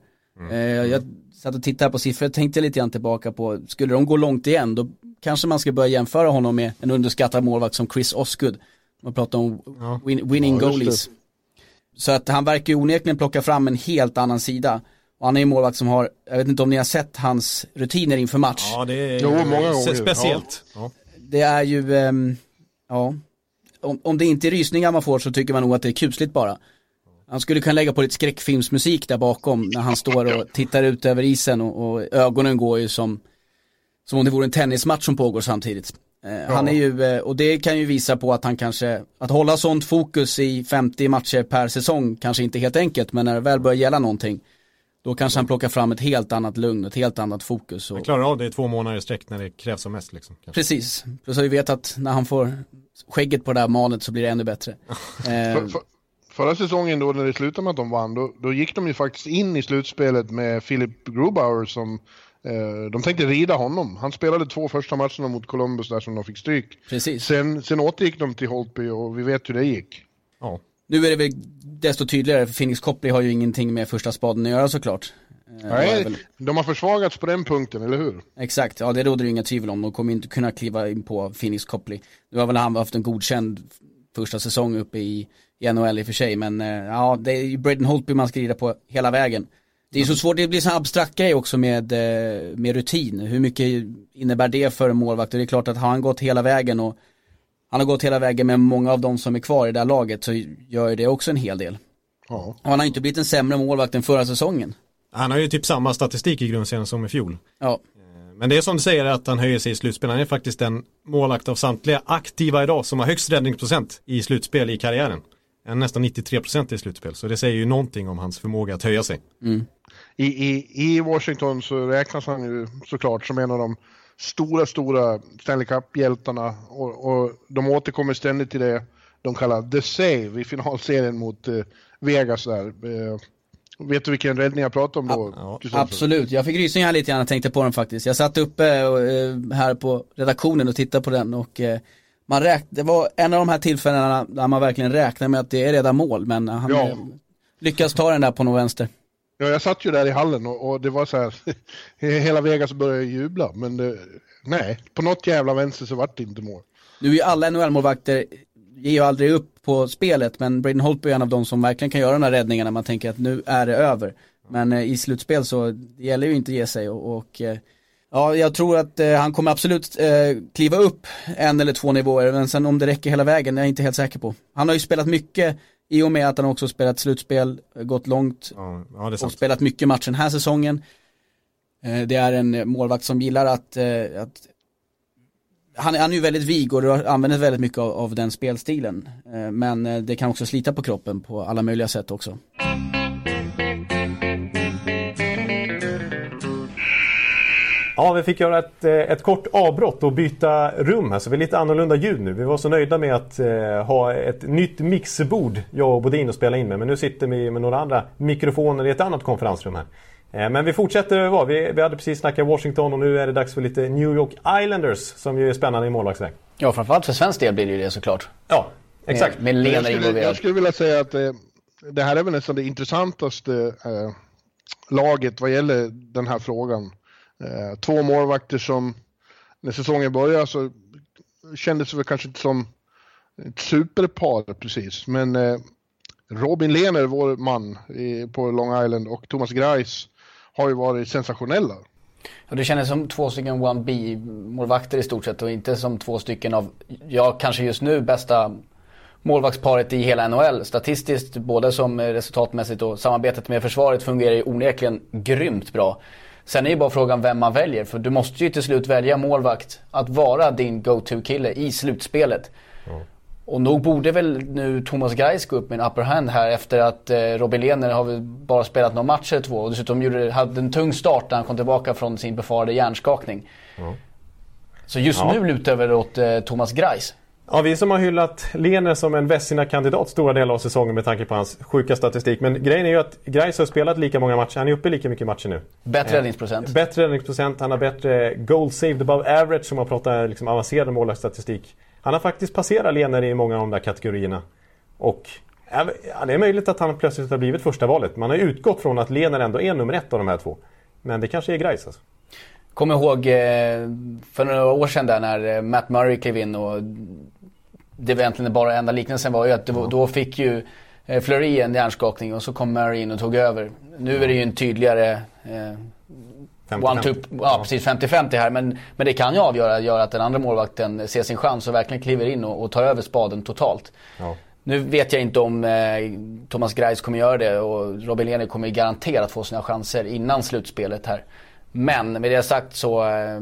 Eh, jag satt och tittade på siffror, tänkte lite grann tillbaka på, skulle de gå långt igen, då kanske man ska börja jämföra honom med en underskattad målvakt som Chris Osgood. Man pratar om win, winning Ja, goalies. Så att han verkar ju onekligen plocka fram en helt annan sida. Och han är ju målvakt som har, jag vet inte om ni har sett hans rutiner inför match. Ja, det är Jo, många gånger. speciellt. Ja. Det är ju, ehm, ja, om, om det inte är rysningar man får så tycker man nog att det är kusligt bara. Han skulle kunna lägga på lite skräckfilmsmusik där bakom när han står och tittar ut över isen och, och ögonen går ju som, som om det vore en tennismatch som pågår samtidigt. Eh, Han är ju, eh, och det kan ju visa på att han kanske, att hålla sånt fokus i 50 matcher per säsong kanske inte är helt enkelt, men när det väl börjar gälla någonting, då kanske han plockar fram ett helt annat lugn, ett helt annat fokus. Och, Han klarar av det i två månader i sträck när det krävs som mest. Liksom, kanske. Precis, plus att vi vet att när han får skägget på det här manet så blir det ännu bättre. För, Eh, för, förra säsongen då när det slutade med att de vann, då, då gick de ju faktiskt in i slutspelet med Philip Grubauer som eh, de tänkte rida honom. Han spelade två första matcherna mot Columbus där som de fick stryk. precis. Sen, sen återgick de till Holtby och vi vet hur det gick. Ja. Nu är det väl desto tydligare, för Phoenix Copley har ju ingenting med första spaden att göra såklart. Eh, Nej, väl- de har försvaggats på den punkten, eller hur? Exakt, ja det råder det inga tvivel om. De kommer inte kunna kliva in på Phoenix Copley. Nu har väl han haft en godkänd första säsong uppe i, i NHL i och för sig, men eh, ja det är ju Braden Holtby man ska rida på hela vägen. Det är så svårt, det blir så abstrakt grej också med, eh, med rutin. Hur mycket innebär det för en målvakt? Och det är klart att har han gått hela vägen och han har gått hela vägen med många av de som är kvar i det här laget så gör ju det också en hel del. Ja. Och han har inte blivit en sämre målvakt än förra säsongen. Han har ju typ samma statistik i grundserien som i fjol. Ja, Men det är som du säger att han höjer sig i slutspel. Han är faktiskt den målakt av samtliga aktiva idag som har högst räddningsprocent i slutspel i karriären. Han är nästan 93% i slutspel. Så det säger ju någonting om hans förmåga att höja sig. I, i, I Washington så räknas han ju såklart som en av de stora, stora Stanley Cup-hjältarna och, och de återkommer ständigt till det. de kallar The Save i finalserien mot eh, Vegas där. Eh, vet du vilken räddning jag pratar om då? Ja, absolut, jag fick rysningar lite grann jag tänkte på den faktiskt. Jag satt uppe eh, här på redaktionen och tittade på den och eh, man räk det var en av de här tillfällena där man verkligen räknar med att det är redan mål men han ja. lyckas ta den där på någon vänster. Ja, jag satt ju där i hallen och, och det var så här, hela Vegas började jubla, men det, nej, på något jävla vänster så vart det inte mål. Nu är ju alla NHL-målvakter, ger ju aldrig upp på spelet, men Braden Holtby är en av de som verkligen kan göra den här räddningen när man tänker att nu är det över. Men eh, i slutspel så det gäller ju inte att ge sig och, och eh, Ja, jag tror att eh, han kommer absolut eh, kliva upp en eller två nivåer, men sen om det räcker hela vägen är jag inte helt säker på. Han har ju spelat mycket i och med att han också spelat slutspel, gått långt ja, ja, och spelat mycket matcher den här säsongen. Eh, det är en målvakt som gillar att, eh, att han, han är ju väldigt vig och använder väldigt mycket av, av den spelstilen. Eh, men det kan också slita på kroppen på alla möjliga sätt också. Ja, vi fick göra ett, eh, ett kort avbrott och byta rum här så vi är lite annorlunda ljud nu. Vi var så nöjda med att eh, ha ett nytt mixerbord, jag och Bodin, att spela in med. Men nu sitter vi med några andra mikrofoner i ett annat konferensrum här. Eh, men vi fortsätter vad vi, vi hade precis snackat Washington och nu är det dags för lite New York Islanders som ju är spännande i målvaktsväg. Ja, framförallt för svensk del blir det ju det såklart. Ja, exakt. Med, med jag, skulle, jag skulle vilja säga att eh, det här är väl nästan det intressantaste eh, laget vad gäller den här frågan. Eh, två målvakter som när säsongen började så kändes det väl kanske inte som ett superpar precis, men eh, Robin Lehner, vår man på Long Island och Thomas Greis har ju varit sensationella. Ja, det kändes som två stycken 1B-målvakter i stort sett och inte som två stycken av, ja kanske just nu bästa målvaktsparet i hela NHL. Statistiskt, både som resultatmässigt och samarbetet med försvaret fungerar ju onekligen grymt bra. Sen är ju bara frågan vem man väljer, för du måste ju till slut välja målvakt att vara din go-to-kille i slutspelet. Mm. Och nog borde väl nu Thomas Greiss gå upp med en upper hand här efter att eh, Robin Lehner har väl bara spelat några matcher eller två och dessutom gjorde, hade en tung start när han kom tillbaka från sin befarade hjärnskakning. Mm. Så just ja. nu lutar det åt eh, Thomas Greiss. Ja, vi som har hyllat Lehner som en Vesina-kandidat stora delar av säsongen med tanke på hans sjuka statistik. Men grejen är ju att Greis har spelat lika många matcher. Han är uppe lika mycket matcher nu. Bättre eh, räddningsprocent. Bättre räddningsprocent. Han har bättre goal saved above average om man pratar liksom avancerad målvaktsstatistik. Han har faktiskt passerat Lehner i många av de där kategorierna. Och ja, det är möjligt att han plötsligt har blivit första valet. Man har utgått från att Lehner ändå är nummer ett av de här två. Men det kanske är Greis alltså. Kommer ihåg eh, för några år sedan där när eh, Matt Murray klev in och det var egentligen bara enda liknelsen var ju att var, då fick ju eh, Fleury en hjärnskakning och så kom Murray in och tog över. Nu är det ju en tydligare eh, One two, ja, precis 50-50 här men, men det kan ju avgöra gör att den andra målvakten ser sin chans och verkligen kliver in och, och tar över spaden totalt. Ja. Nu vet jag inte om eh, Thomas Greis kommer göra det och Robin Lehner kommer garanterat få sina chanser innan slutspelet här. Men med det sagt så äh,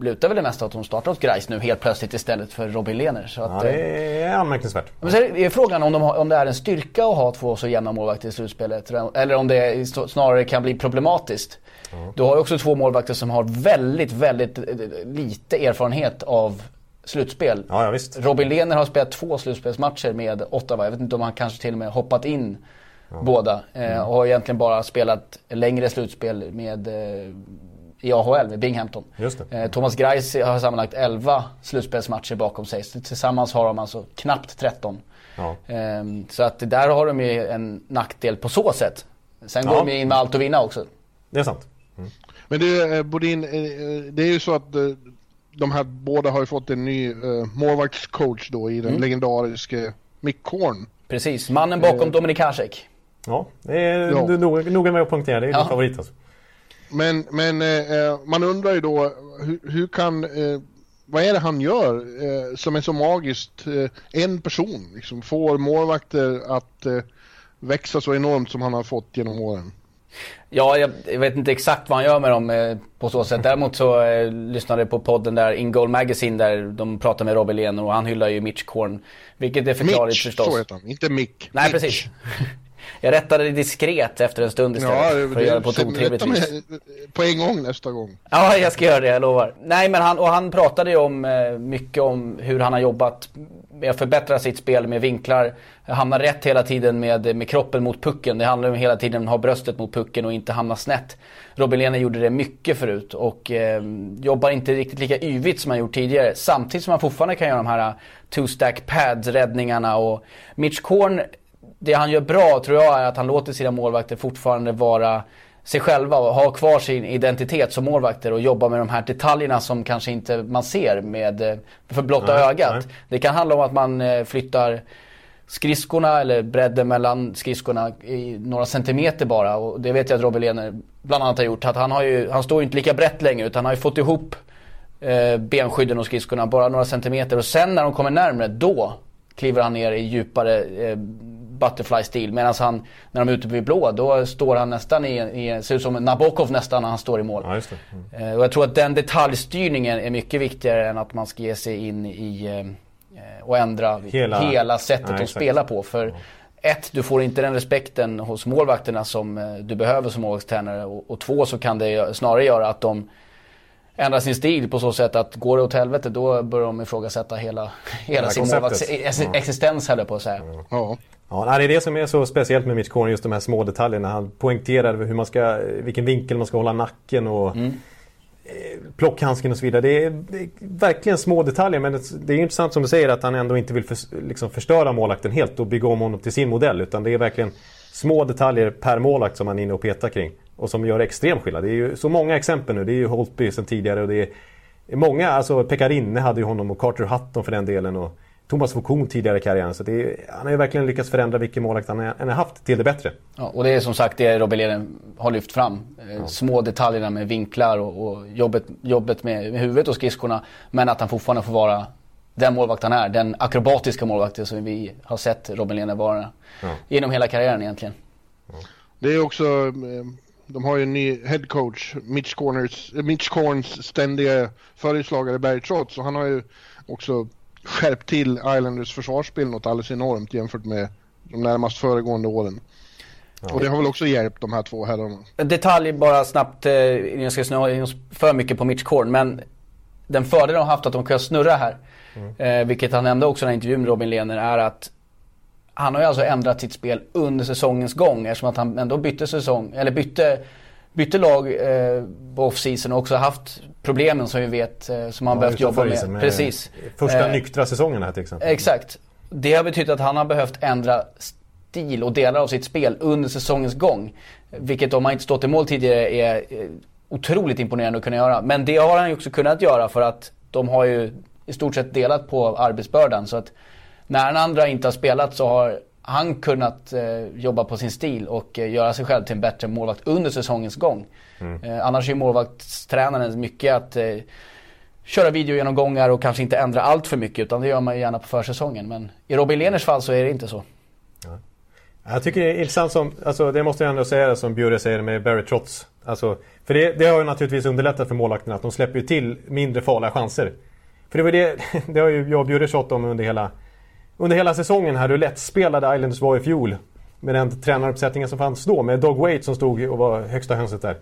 lutar väl det mesta att hon startar hos Grais nu helt plötsligt istället för Robin Lehner. Så att, ja, det är anmärkningsvärt. Men så är frågan om, de har, om det är en styrka att ha två så jämna målvakter i slutspelet. Eller om det snarare kan bli problematiskt. Mm. Du har ju också två målvakter som har väldigt, väldigt eh, lite erfarenhet av slutspel. Ja, ja, visst. Robin Lehner har spelat två slutspelsmatcher med Ottawa. Jag vet inte om han kanske till och med hoppat in ja. båda. Eh, mm. Och har egentligen bara spelat längre slutspel med eh, i AHL med Binghamton. Eh, Thomas Greis har sammanlagt 11 slutspelsmatcher bakom sig. Så tillsammans har de alltså knappt 13. Ja. Eh, så att där har de ju en nackdel på så sätt. Sen ja. går de in med allt att vinna också. Det är sant. Mm. Men du eh, Bodin, eh, det är ju så att eh, de här båda har ju fått en ny uh, målvaktscoach då i den mm. legendariske Mick Korn. Precis, mannen bakom uh, Dominik Hasek. Ja, det är ja. noga med att punktera. Det är ja. din favorit alltså. Men, men eh, man undrar ju då, hur, hur kan, eh, vad är det han gör eh, som är så magiskt? Eh, en person liksom, får målvakter att eh, växa så enormt som han har fått genom åren. Ja, jag, jag, vet inte exakt vad han gör med dem eh, på så sätt. Däremot så eh, lyssnade jag på podden där, In Goal Magazine, där de pratar med Robin Lehner och han hyllar ju Mitch Korn. Vilket är förklarligt Mitch, förstås. så heter han, inte Mick. Nej, Mitch. precis. jag rättade det diskret efter en stund istället. Ja, för att göra det på ett otrevligt vis. på en gång nästa gång. Ja, jag ska göra det, jag lovar. Nej, men han, och han pratade ju om eh, mycket om hur han har jobbat med att förbättra sitt spel med vinklar. Hamna rätt hela tiden med, med kroppen mot pucken. Det handlar om hela tiden att ha bröstet mot pucken och inte hamna snett. Robin Lehner gjorde det mycket förut och eh, jobbar inte riktigt lika yvigt som han gjort tidigare. Samtidigt som han fortfarande kan göra de här two-stack pads räddningarna och Mitch Korn, det han gör bra tror jag är att han låter sina målvakter fortfarande vara sig själva och ha kvar sin identitet som målvakter och jobba med de här detaljerna som kanske inte man ser med, eh, för blotta Nej, ögat. nej. Det kan handla om att man eh, flyttar skridskorna eller bredden mellan skridskorna i några centimeter bara och det vet jag att Robin Lehner bland annat har gjort. Att han, har ju, han står ju inte lika brett längre utan han har ju fått ihop eh, benskydden och skridskorna bara några centimeter och sen när de kommer närmre då kliver han ner i djupare eh, butterfly-stil medan han när de är ute vid blå då står han nästan i, i ser ut som Nabokov nästan när han står i mål. Ja, just det. Mm. Eh, Och jag tror att den detaljstyrningen är mycket viktigare än att man ska ge sig in i eh, och ändra hela, Hela- sättet Nej, att spela på. För ett, du får inte den respekten hos målvakterna som eh, du behöver som målvaktstränare. Och, och två, så kan det snarare göra att de ändrar sin stil på så sätt att går det åt helvete då börjar de ifrågasätta hela, hela sin målvakts ex- Ja. existens höll jag på att säga. Ja. Ja, det är det som är så speciellt med Mitch Korn, just de här små detaljerna. Han poängterar hur man ska, vilken vinkel man ska hålla nacken och Mm. eh, plockhandsken och så vidare. Det är, det är verkligen små detaljer men det, är intressant som du säger att han ändå inte vill förs- liksom förstöra målakten helt och bygga om honom till sin modell. Utan det är verkligen små detaljer per målakt som han är inne och petar kring. Och som gör extrem skillnad. Det är ju så många exempel nu. Det är ju Holtby sen tidigare och det är är många, alltså Pekarinne hade ju honom och Carter Hutton för den delen. Och Thomas Foucault tidigare i karriären. Så det är, han har ju verkligen lyckats förändra vilken målvakt han än har haft till det bättre. Ja, och det är som sagt det Robin Lehner har lyft fram. Eh, Små detaljerna med vinklar och, och jobbet, jobbet med, med huvudet och skridskorna. Men att han fortfarande får vara den målvakt han är. Den akrobatiska målvakten som vi har sett Robin Lehner vara. Ja. Genom hela karriären egentligen. Det är också, eh, de har ju en ny headcoach, Mitch, Corners, eh, Mitch Corns ständiga följeslagare Barry Trotz och han har ju också skärpt till Islanders försvarsspel något alldeles enormt jämfört med de närmast föregående åren. Och det har väl också hjälpt de här två herrarna. En detalj bara snabbt, eh, jag ska snöa in oss för mycket på Mitch Korn. Men den fördel de har haft att de kan snurra här. Eh, vilket han nämnde också i den här intervjun med Robin Lehner är att han har ju alltså ändrat sitt spel under säsongens gång eftersom att han ändå bytte säsong, eller bytte, bytte lag eh, på off-season och också haft problemen som vi vet eh, som han Ja, behövt jobba med. Precis. Första Eh, nyktra säsongen här till exempel. Exakt. Det har betytt att han har behövt ändra stil och delar av sitt spel under säsongens gång. Vilket om han inte stått i mål tidigare är eh, otroligt imponerande att kunna göra. Men det har han ju också kunnat göra för att de har ju i stort sett delat på arbetsbördan. Så att när den andra inte har spelat så har han kunnat eh, jobba på sin stil och eh, göra sig själv till en bättre målvakt under säsongens gång. Eh, annars är målvaktstränaren mycket att eh, köra videogenomgångar och kanske inte ändra allt för mycket utan det gör man ju gärna på försäsongen. Men i Robin Lehners fall så är det inte så. Jag tycker det är intressant som, alltså det måste jag ändå säga som Bjure säger med Barry Trotz. Alltså, för det, det har ju naturligtvis underlättat för målvakterna att de släpper ju till mindre farliga chanser. För det var det, det har ju jag och Bjure tjatat om under hela, under hela säsongen här hur lättspelade Islanders var i fjol. Med den tränaruppsättningen som fanns då med Dog Waite som stod och var högsta hönset där.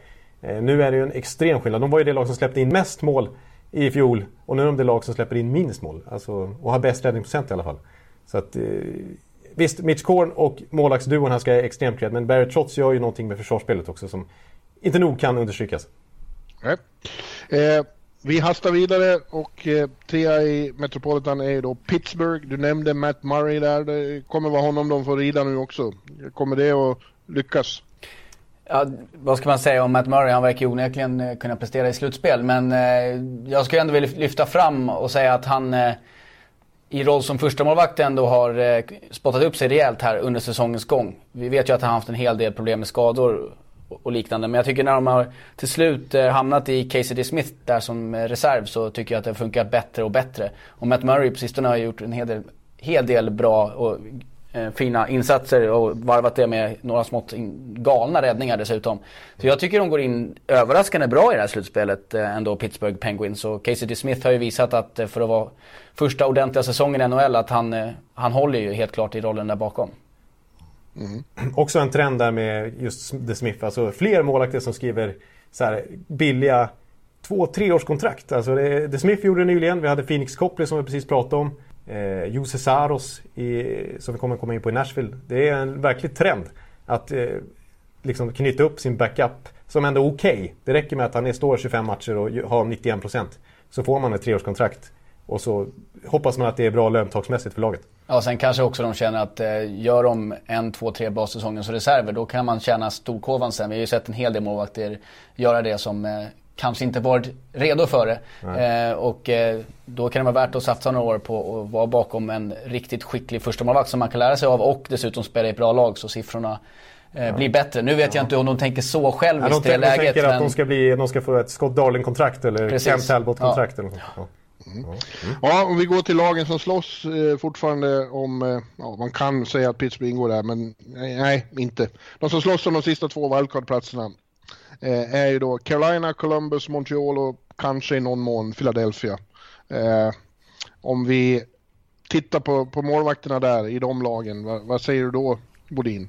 Eh, nu är det ju en extrem skillnad. De var ju det lag som släppte in mest mål i fjol och nu är de det lag som släpper in minst mål. Alltså, och har bäst räddningsprocent i alla fall. Så att, eh, visst, Mitch Korn och målvaktsduon här ska jag extremt cred, men Barry Trotz gör ju någonting med försvarsspelet också som inte nog kan understrykas. Nej. Eh, vi hastar vidare och eh, trea i Metropolitan är då Pittsburgh. Du nämnde Matt Murray där. Det kommer vara honom de får rida nu också. Kommer det att lyckas? Ja, vad ska man säga om Matt Murray? Han verkar ju onekligen eh, kunna prestera i slutspel. Men eh, jag skulle ändå vilja lyfta fram och säga att han eh, i roll som första målvakt ändå har eh, spottat upp sig rejält här under säsongens gång. Vi vet ju att han har haft en hel del problem med skador och liknande. Men jag tycker när de har till slut eh, hamnat i Casey D. Smith där som eh, reserv så tycker jag att det funkar bättre och bättre. Och Matt Murray på sistone har gjort en hel del, hel del bra och Eh, fina insatser och varvat det med några smått galna räddningar dessutom. Så jag tycker de går in överraskande bra i det här slutspelet eh, ändå, Pittsburgh Penguins. Och Casey D. Smith har ju visat att eh, för att vara första ordentliga säsongen i NHL att han, han håller ju helt klart i rollen där bakom. Mm. Också en trend där med just The Smith. Alltså fler målvakter som skriver så här, billiga två, treårskontrakt. Alltså det, The Smith gjorde det nyligen. Vi hade Phoenix Copley som vi precis pratade om. Eh, Jose Saros i, som vi kommer komma in på i Nashville. Det är en verklig trend att eh, liksom knyta upp sin backup som ändå är okej. Okay. Det räcker med att han står 25 matcher och har 91%. Så får man ett treårskontrakt. Och så hoppas man att det är bra löntagsmässigt för laget. Ja, sen kanske också de känner att eh, gör de en, två, tre bra säsonger som reserver då kan man tjäna storkovan sen. Vi har ju sett en hel del målvakter göra det som eh, kanske inte varit redo för det. Eh, och eh, då kan det vara värt att satsa några år på att vara bakom en riktigt skicklig första målvakt som man kan lära sig av och dessutom spela i ett bra lag så siffrorna eh, ja. blir bättre. Nu vet jag inte om de tänker så själviskt ja, i det läget. De tänker men... att de ska, bli, de ska få ett Scott Darling-kontrakt eller Precis. Kent Talbot-kontrakt. Ja. Eller något. Mm. Mm. Ja, om vi går till lagen som slåss eh, fortfarande om, eh, ja man kan säga att Pittsburgh ingår där, men nej, nej inte. De som slåss om de sista två wildcard-platserna eh, är ju då Carolina, Columbus, Montreal och kanske i någon mån Philadelphia. Eh, om vi tittar på, på målvakterna där i de lagen, vad, vad säger du då Bodin?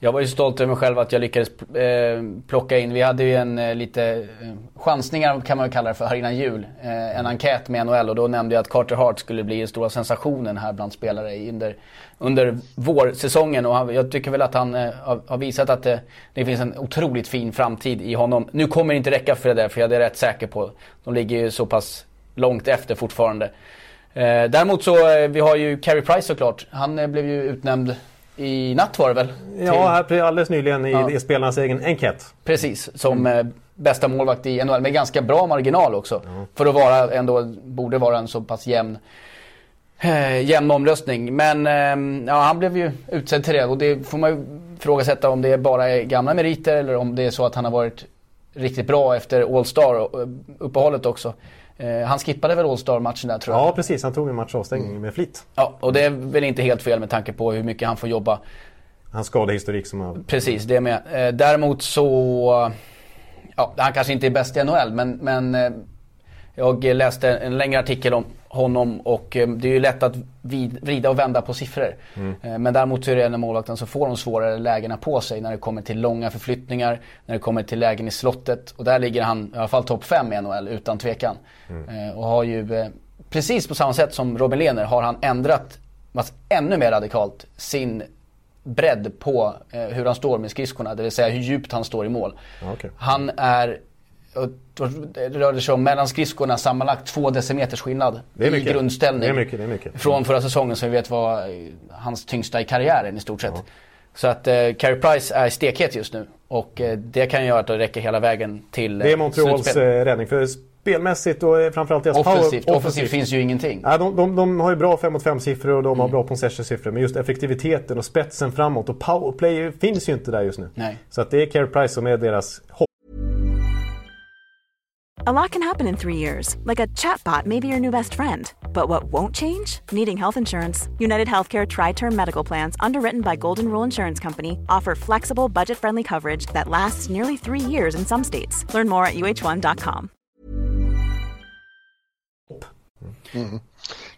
Jag var ju stolt över mig själv att jag lyckades eh, plocka in, vi hade ju en eh, lite eh, chansningar kan man väl kalla det för här innan jul. En enkät med NHL och då nämnde jag att Carter Hart skulle bli den stora sensationen här bland spelare under, under vårsäsongen. Och jag tycker väl att han har, visat att det, det, finns en otroligt fin framtid i honom. Nu kommer det inte räcka för det där för jag är rätt säker på. De ligger ju så pass långt efter fortfarande. Däremot så, vi har ju Carey Price såklart. Han blev ju utnämnd i natt var det väl? Ja, här alldeles nyligen i, ja. spelarnas egen enkät. Precis, som mm. Eh, bästa målvakt i NHL med ganska bra marginal också. Ja. För att vara ändå, borde vara en så pass jämn eh, jämn omröstning. Men eh, ja, han blev ju utsedd till det och det får man ju ifrågasätta om det bara är gamla meriter eller om det är så att han har varit riktigt bra efter All Star uppehållet också. Eh, han skippade väl All-Star-matchen där tror jag? Ja precis, han tog en match avstängning mm. med flit. Ja, och det är väl inte helt fel med tanke på hur mycket han får jobba. Hans skadehistorik som har... Precis, det med. Eh, däremot så... Ja, han kanske inte är bäst i NHL men, men eh, jag läste en längre artikel om honom och eh, det är ju lätt att vrida och vända på siffror. Mm. Eh, men däremot så är det en målvakten som får de svårare lägena på sig när det kommer till långa förflyttningar, när det kommer till lägen i slottet. Och där ligger han i alla fall topp 5 i NHL utan tvekan. Mm. Eh, och har ju, precis på samma sätt som Robin Lehner, har han ändrat ännu mer radikalt sin bredd på hur han står med skridskorna. Det vill säga hur djupt han står i mål. Okay. Han är rörde sig om mellan skridskorna sammanlagt två decimeters skillnad i grundställning. Det är mycket, det är mycket. Från förra säsongen som vi vet var hans tyngsta i karriären i stort sett. Ja. Så att eh, Carey Price är stekhet just nu och eh, det kan göra att det räcker hela vägen till eh, Det är Montreals eh, räddning för spelmässigt och eh, framförallt deras offensivt, power, offensivt. finns ju ingenting. Ja, de, de, de har ju bra 5 mot 5 siffror och de mm. har bra possession-siffror. Men just effektiviteten och spetsen framåt och powerplay finns ju inte där just nu. Nej. Så att det är Carey Price som är deras hopp. A lot can happen in three years, like a chatbot may be your new best friend. But what won't change? Needing health insurance. United Healthcare Tri Term Medical Plans, underwritten by Golden Rule Insurance Company, offer flexible, budget friendly coverage that lasts nearly three years in some states. Learn more at uh1.com. Mm.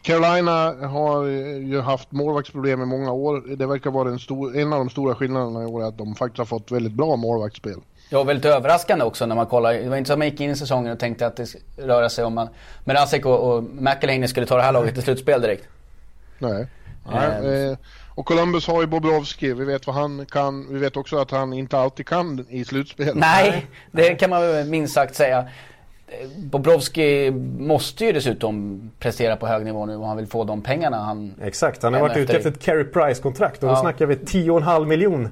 Carolina har ju haft målvaktsproblem i många år. Det verkar vara en, stor, en av de stora skillnaderna i år att de faktiskt har fått väldigt bra målvaktsspel. Ja, väldigt överraskande också när man kollar. Det var inte så att man gick in i säsongen och tänkte att det röra sig om man... Mrazek och, och McElhaney skulle ta det här laget till slutspel direkt. Nej. Nej eh, och Columbus har ju Bobrovski, vi vet vad han kan. Vi vet också att han inte alltid kan i slutspel. Nej, det kan man minst sagt säga. Bobrovski måste ju dessutom prestera på hög nivå nu om han vill få de pengarna han... Exakt, han har varit ute efter ett Carey Price-kontrakt och ja. då snackar vi 10,5 miljon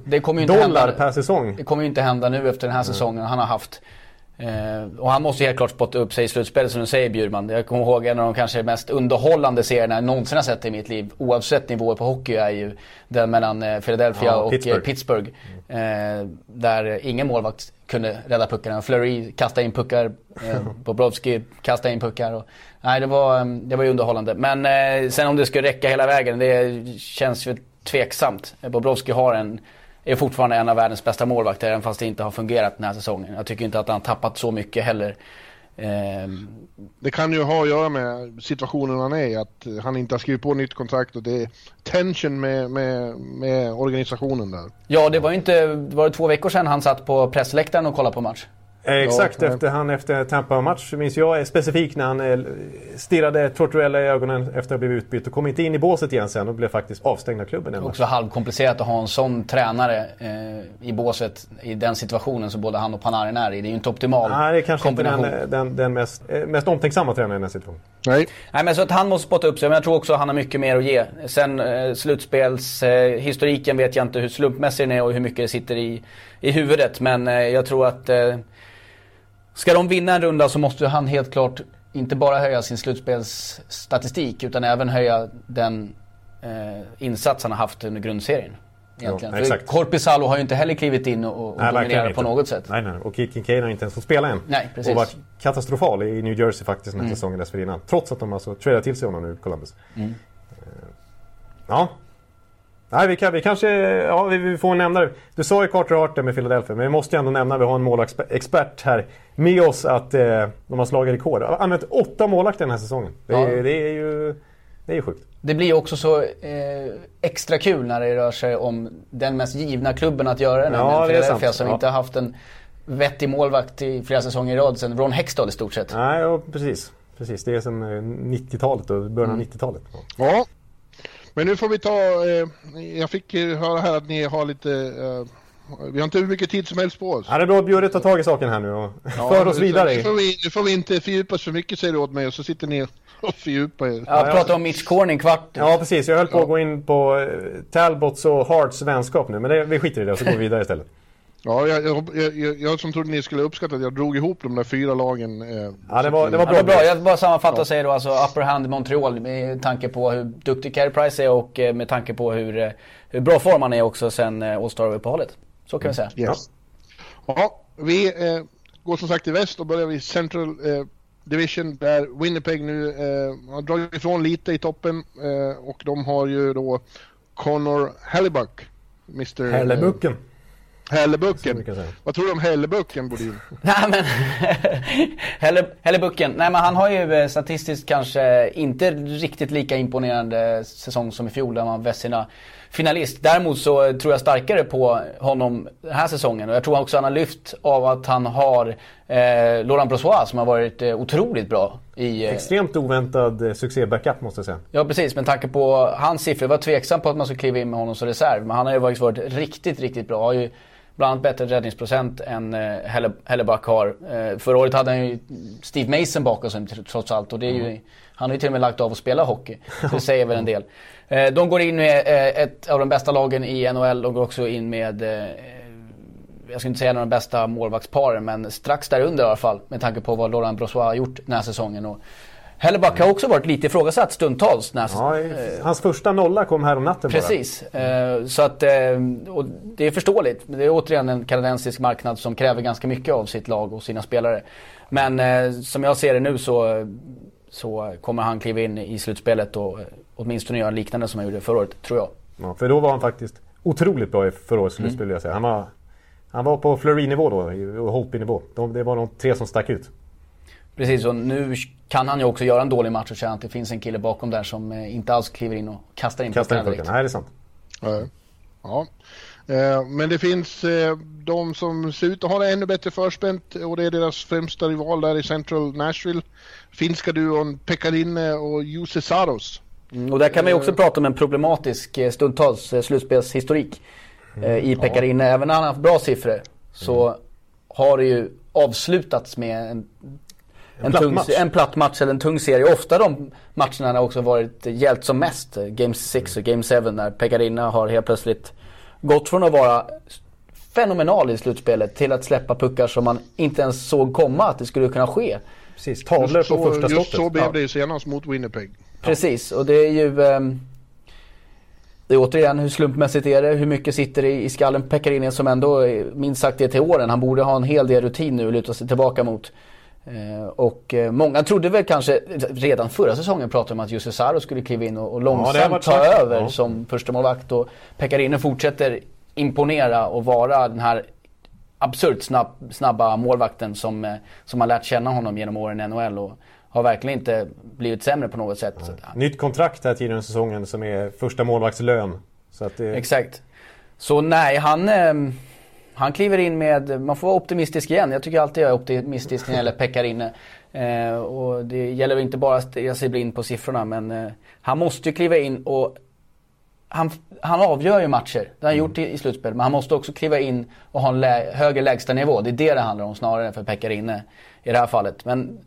dollar hända, per säsong. Det kommer ju inte hända nu efter den här säsongen han har haft. Eh, och han måste helt klart spotta upp sig i slutspelet som du säger Bjurman. Jag kommer ihåg en av de kanske mest underhållande serierna jag någonsin har sett i mitt liv. Oavsett nivåer på hockey är ju den mellan eh, Philadelphia ja, och Pittsburgh. Pittsburgh eh, där ingen målvakt kunde rädda puckarna. Flurry kastade in puckar, eh, Bobrovski kastade in puckar. Och, nej, det var, det var ju underhållande. Men eh, sen om det skulle räcka hela vägen, det känns ju tveksamt. Bobrovski har en är fortfarande en av världens bästa målvakter även fast det inte har fungerat den här säsongen. Jag tycker inte att han har tappat så mycket heller. Ehm, Det kan ju ha att göra med situationen han är i, att han inte har skrivit på nytt kontrakt och det är tension med, med, med organisationen där. ja, det var ju inte, var det två veckor sedan han satt på pressläktaren och kollade på match? Eh, Exakt, Ja, efter han efter Tampa-match minns jag specifikt när han eh, stirrade Tortorella i ögonen efter att ha blivit utbytt och kom inte in i båset igen sen och blev faktiskt avstängd av klubben. den Också halvkomplicerat att ha en sån tränare eh, i båset i den situationen som både han och Panarin är i. Det är ju inte optimal Nej, det är kanske inte kombination. den, den, den mest, eh, mest omtänksamma tränaren i den här situationen. Nej, Nej men så att han måste spotta upp sig, men jag tror också att han har mycket mer att ge. Sen eh, slutspelshistoriken eh, vet jag inte hur slumpmässig den är och hur mycket det sitter i, i huvudet. Men eh, jag tror att eh, ska de vinna en runda så måste han helt klart inte bara höja sin slutspelsstatistik utan även höja den eh, insats han har haft under grundserien. Egentligen. För exakt. Korpisalo har ju inte heller klivit in och, och Nej, dominerat på något sätt. Nej, nej. Och Kincaid har inte ens fått spela än. Nej, precis. Och varit katastrofal i New Jersey faktiskt den här säsongen dessförinnan. Trots att de alltså tradade till sig honom nu, Columbus. Mm. Eh, Ja. Nej, vi, kan, vi kanske... Ja, vi, vi får nämna det. Du sa ju Carter Hart där med Philadelphia, men vi måste ju ändå nämna, vi har en målvaktsexpert här med oss, att eh, de har slagit rekord. Har Använt åtta målvakter den här säsongen. Det, är- Ja. det är ju... Det är ju sjukt. Det blir också så eh, extra kul när det rör sig om den mest givna klubben att göra det. Ja, är Philadelphia sant. som Ja. inte har haft en vettig målvakt i flera säsonger i rad sedan Ron Hextall i stort sett. Nej, ja, precis. Precis, det är som eh, 90-talet och början av 90-talet. Ja. Ja. Men nu får vi ta, eh, jag fick eh, höra här att ni har lite, eh, vi har inte hur mycket tid som helst på oss. Ja, det är bra att Bjurre tar tag i saken här nu och för oss vidare. Nu får, vi, nu får vi inte fördjupa oss för mycket säger du åt mig och så sitter ni och fördjupar er. Jag pratade om Mitch Corning kvart. Ja, precis. Jag höll på att gå in på eh, Talbots och Harts vänskap nu, men det, vi skiter i det och så går vi vidare istället. Ja, jag, jag, jag, jag som trodde ni skulle uppskatta att jag drog ihop de där fyra lagen. Eh, Ja, det var, det var Ja, bra. det var bra. Jag bara sammanfatta och säga då alltså upper hand i Montreal med tanke på hur duktig Carey Price är och eh, med tanke på hur, eh, hur bra form han är också sen eh, All Star-uppehållet. Så kan vi säga. Yes. Ja, vi eh, går som sagt till väst och börjar vid Central eh, Division där Winnipeg nu eh, har dragit ifrån lite i toppen eh, och de har ju då Connor Hellebuck. Mr. Hellebucken. Hellebucken. Vad tror du om Hellebucken, Bodin? Nej men, Helle, Hellebucken. Nej men han har ju eh, statistiskt kanske inte riktigt lika imponerande säsong som i fjol där han var Vessina finalist. Däremot så tror jag starkare på honom den här säsongen och jag tror också han har lyft av att han har eh, Laurent Brossois som har varit eh, otroligt bra i... Eh, Extremt oväntad eh, succé-backup måste jag säga. Ja precis, med tanke på hans siffror. Jag var tveksam på att man skulle kliva in med honom som reserv. Men han har ju faktiskt varit riktigt, riktigt bra. Bland annat bättre räddningsprocent än eh, Helle- Hellebuck har. Eh, förra året hade han ju Steve Mason bakom sig tr- trots allt. Och det är ju, han har ju till och med lagt av att spela hockey. Det säger väl en del. Eh, de går in med eh, ett av de bästa lagen i NHL. De går också in med jag ska inte säga en av de bästa målvaktsparen men strax där under i alla fall med tanke på vad Laurent Brossois har gjort den här säsongen. Och Hellebuck har också varit lite ifrågasatt stundtals. Den här Ja, hans första nolla kom här om natten bara. Precis, eh, så att eh, och det är förståeligt. Det är återigen en kanadensisk marknad som kräver ganska mycket av sitt lag och sina spelare. Men eh, som jag ser det nu så, så kommer han kliva in i slutspelet och åtminstone göra liknande som han gjorde förra året, tror jag. Ja, för då var han faktiskt otroligt bra i förra årets Mm. slutspel vill jag säga. Han var, han var på Fleury-nivå då och Holtby-nivå. De, det var de tre som stack ut. Precis, och nu kan han ju också göra en dålig match och känna att det finns en kille bakom där som eh, inte alls kliver in och kastar in Kastar pucken. Nej, det är sant. Ja. ja. Eh, Men det finns eh, de som ser ut att ha det ännu bättre förspänt och det är deras främsta rival där i Central Nashville. Finska duon Pekkarine och Jussi Saros. Mm, och där kan man ju också prata om en problematisk stundtals slutspelshistorik eh, i Pekkarine. Även när han har haft bra siffror så har det ju avslutats med en, en, platt tung, match. en platt match eller en tung serie. Ofta de matcherna har också varit hjälpt som mest. Game 6 och Game 7 när Pekkarine har helt plötsligt gått från att vara fenomenal i slutspelet till att släppa puckar som man inte ens såg komma att det skulle kunna ske. Precis, tavlor på första just skottet. så blev det ju senast mot Winnipeg. Precis, och det är ju... ehm, det är återigen, hur slumpmässigt är det? Hur mycket sitter i, i skallen på Pekkarinen som ändå minst sagt är till åren? Han borde ha en hel del rutin nu att luta sig tillbaka mot. Eh, och eh, många trodde väl kanske, redan förra säsongen pratade om att Jussi Saro skulle kliva in och, långsamt varit ta över Ja. som första målvakt och Pekkarinen fortsätter imponera och vara den här absurt snabb, snabba målvakten som, eh, som har lärt känna honom genom åren i NHL och har verkligen inte blivit sämre på något sätt. Att- Nytt kontrakt här tidigare i säsongen som är första målvaktslön. Så det, Exakt. Så nej, han, eh, han kliver in med, man får vara optimistisk igen. Jag tycker alltid jag är optimistisk när det gäller Pekkarine. Eh, och det gäller inte bara att stirra sig blind på siffrorna men eh, han måste ju kliva in och han, han avgör ju matcher. Det har han gjort i, i slutspel. Men han måste också kliva in och ha en lä högre lägsta nivå. Det är det det handlar om snarare än för Pekkarine i det här fallet. Men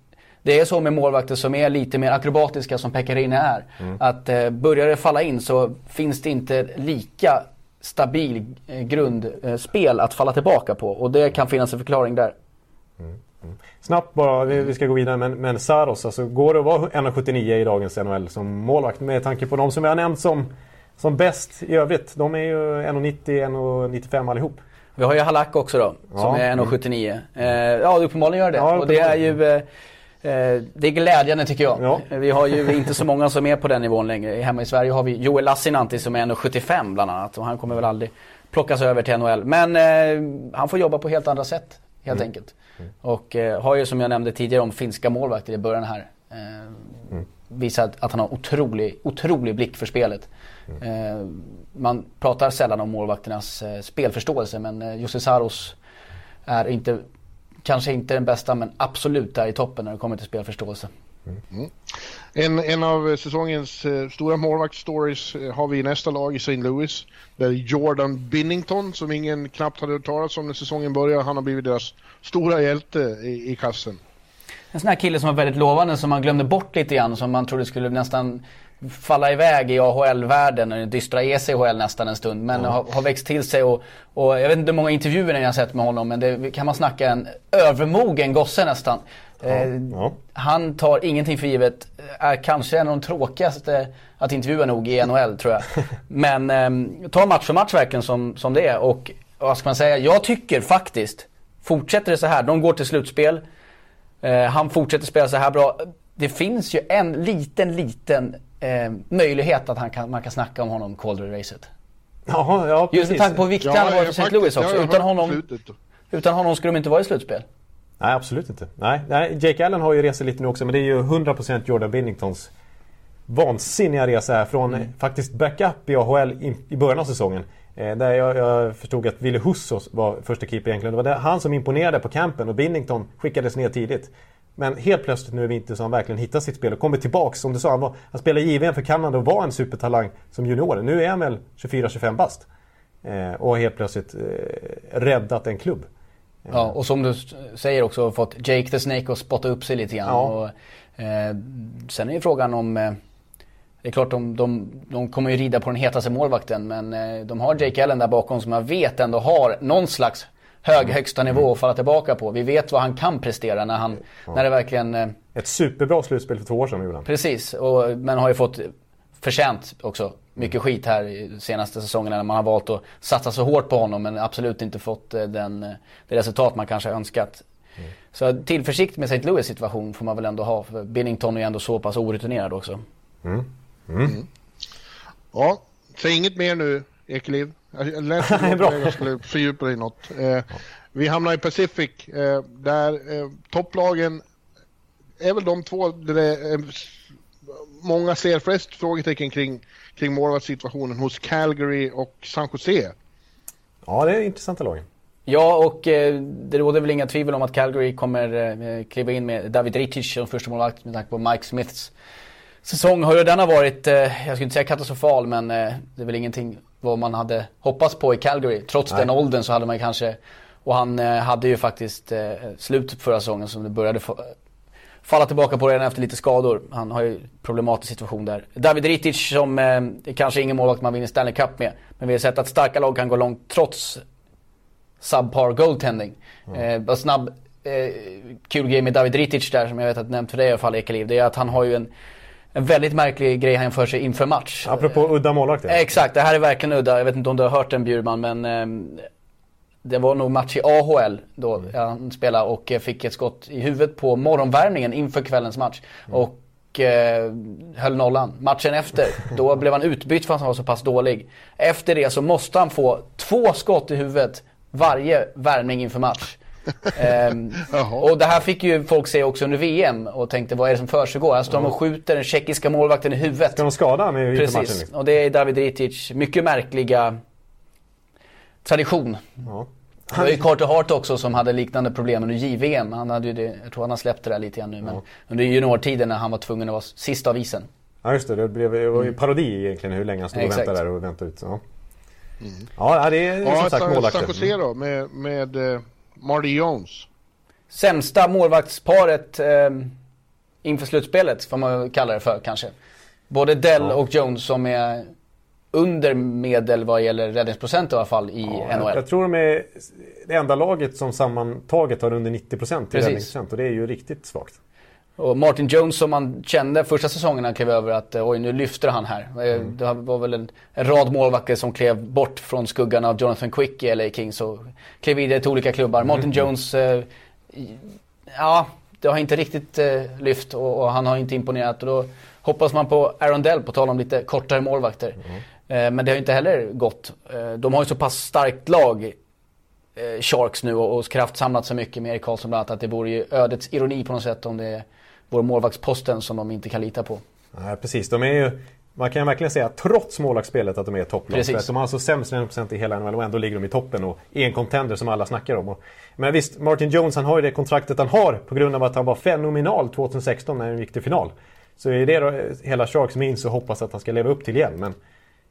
det är så med målvakter som är lite mer akrobatiska som Pekkarine är. Att eh, börjar det falla in så finns det inte lika stabil eh, grundspel att falla tillbaka på. Och det kan finnas en förklaring där. Snabbt bara, vi, ska gå vidare, men, men Saros, alltså går det att vara 1,79 i dagens NHL som målvakt med tanke på de som vi har nämnt som, som bäst i övrigt? De är ju 1,90, 1,95 allihop. Vi har ju Halak också då, som Ja. är 1,79. Eh, ja, uppenbarligen gör det. Ja, och det är ju eh, det är glädjande tycker jag. Ja. Vi har ju inte så många som är på den nivån längre. Hemma i Sverige har vi Joel Lassinantti som är 1,75 bland annat. Och han kommer väl aldrig plockas över till NHL. Men eh, han får jobba på helt andra sätt helt enkelt. Och eh, har ju som jag nämnde tidigare om finska målvakter i början här. Eh, Visat att han har otrolig, otrolig blick för spelet. Eh, man pratar sällan om målvakternas eh, spelförståelse men eh, Jussi Saros är inte, kanske inte den bästa men absolut där i toppen när det kommer till spelförståelse. En, en av säsongens eh, stora målvaktsstories eh, har vi i nästa lag i St. Louis. Där Jordan Binnington, som ingen knappt hade hört talas om när säsongen började, han har blivit deras stora hjälte i, i kassen. En sån här kille som var väldigt lovande som man glömde bort lite grann som man trodde skulle nästan falla iväg i AHL-världen, dystra ECHL nästan en stund. Men har, har växt till sig och, och jag vet inte hur många intervjuer jag har sett med honom men det kan man snacka en övermogen gosse nästan. Eh, ja. Han tar ingenting för givet. Är kanske en av de tråkigaste att intervjua nog i NHL tror jag. Men eh, tar match för match verkligen som, som det är. Och vad ska man säga? Jag tycker faktiskt, fortsätter det så här, de går till slutspel. Eh, han fortsätter spela så här bra. Det finns ju en liten, liten eh, möjlighet att han kan, man kan snacka om honom Calder-racet. Jaha, ja Just med tanke på hur viktig han var för St. Louis har också. Utan honom, utan honom skulle de inte vara i slutspel. Nej, absolut inte. Nej, nej, Jake Allen har ju rest lite nu också, men det är ju 100% Jordan Binningtons vansinniga resa här från Mm. faktiskt backup i AHL i, i början av säsongen. Eh, där jag, jag förstod att Ville Hussos var första keeper egentligen. Det var det, han som imponerade på campen och Binnington skickades ner tidigt. Men helt plötsligt nu i vinter så han verkligen hittat sitt spel och kommit tillbaks. Som du sa, han, var, han spelade JVM för Kanada och var en supertalang som junior. Nu är han väl 24-25 bast. Eh, och har helt plötsligt eh, räddat en klubb. Ja, och som du säger också fått Jake the Snake att spotta upp sig lite grann. Ja. Och, eh, sen är ju frågan om eh, det är klart de, de, de kommer ju rida på den hetaste målvakten men eh, de har Jake Allen där bakom som jag vet ändå har någon slags hög högsta nivå att falla tillbaka på. Vi vet vad han kan prestera när han, när det verkligen eh, Ett superbra slutspel för två år sedan gjorde han. Precis, och, men har ju fått förtjänt också mycket skit här i senaste säsongerna när man har valt att satsa så hårt på honom men absolut inte fått eh, den, eh, det resultat man kanske önskat. Så tillförsikt med St. Louis situation får man väl ändå ha för Binnington är ju ändå så pass orutinerad också. Ja, säg inget mer nu, Ekeliv. Jag jag läste Nej, något bra. och skulle fördjupa dig i något. Eh, vi hamnar i Pacific, eh, där eh, topplagen är väl de två där det är, s- många ser flest frågetecken kring, kring målvaktssituationen hos Calgary och San Jose. Ja, det är intressanta lagen. Ja, och eh, det råder väl inga tvivel om att Calgary kommer eh, kliva in med David Rittich som första målvakt med tanke på Mike Smiths säsong. Har ju denna varit, eh, jag skulle inte säga katastrofal, men eh, det är väl ingenting vad man hade hoppats på i Calgary. Trots den åldern så hade man kanske, och han eh, hade ju faktiskt eh, slut på förra säsongen som det började få, falla tillbaka på redan efter lite skador. Han har ju problematisk situation där. David Rittich som eh, kanske ingen målvakt man vinner Stanley Cup med. Men vi har sett att starka lag kan gå långt trots subpar goaltending. Eh, bara snabb eh, kul grej med David Rittich där som jag vet att nämnt för dig i alla fall Ekeliv. Det är att han har ju en, en väldigt märklig grej han för sig inför match. Apropå udda målvakter. Eh, Exakt, det här är verkligen udda. Jag vet inte om du har hört den Bjurman men ehm, det var nog match i AHL då han spelade och eh, fick ett skott i huvudet på morgonvärmningen inför kvällens match. Och eh, höll nollan. Matchen efter, då blev han utbytt för att han var så pass dålig. Efter det så måste han få två skott i huvudet varje värmning inför match. Ehm, och det här fick ju folk se också under VM och tänkte vad är det som försiggår? Här står de och skjuter den tjeckiska målvakten i huvudet. Ska de skada honom matchen? Precis, Liksom? och det är David Ritic mycket märkliga tradition. Ja. Det var ju Carter Hart också som hade liknande problem under JVM. Han hade ju det, jag tror han har släppt det där lite grann nu. Men under juniortiden när han var tvungen att vara sist av isen. Ja just det, det, blev, det var ju parodi egentligen hur länge han stod och väntade där och väntade ut. Ja, ja det är Ja, som sagt San, San. Jose då med, med eh, Marty Jones. Sämsta målvaktsparet eh, inför slutspelet, får man kalla det för kanske. Både Dell Ja. och Jones som är under medel vad gäller räddningsprocent i alla fall i Ja, NHL. jag, tror de är det enda laget som sammantaget har under 90% i Precis. räddningsprocent och det är ju riktigt svagt. Och Martin Jones som man kände första säsongen han klev över att eh, oj nu lyfter han här. Eh, Mm. Det var väl en, en rad målvakter som klev bort från skuggan av Jonathan Quick i LA Kings och klev vidare till olika klubbar. Martin Mm. Jones, eh, ja det har inte riktigt eh, lyft och, och han har inte imponerat. Och då hoppas man på Aaron Dell, på tal om lite kortare målvakter. Mm. Eh, men det har inte heller gått. Eh, de har ju så pass starkt lag Sharks nu och, och kraftsamlat så mycket med Erik Karlsson bland annat att det vore ju ödets ironi på något sätt om det vore målvaktsposten som de inte kan lita på. Nej, precis. De är ju, man kan verkligen säga trots målvaktsspelet att de är topplag. För att de har alltså sämst räddningsprocent i hela NHL och ändå ligger de i toppen och är en contender som alla snackar om. Och, men visst, Martin Jones han har ju det kontraktet han har på grund av att han var fenomenal 2016 när han gick till final. Så är det då hela Sharks minns och hoppas att han ska leva upp till igen. Men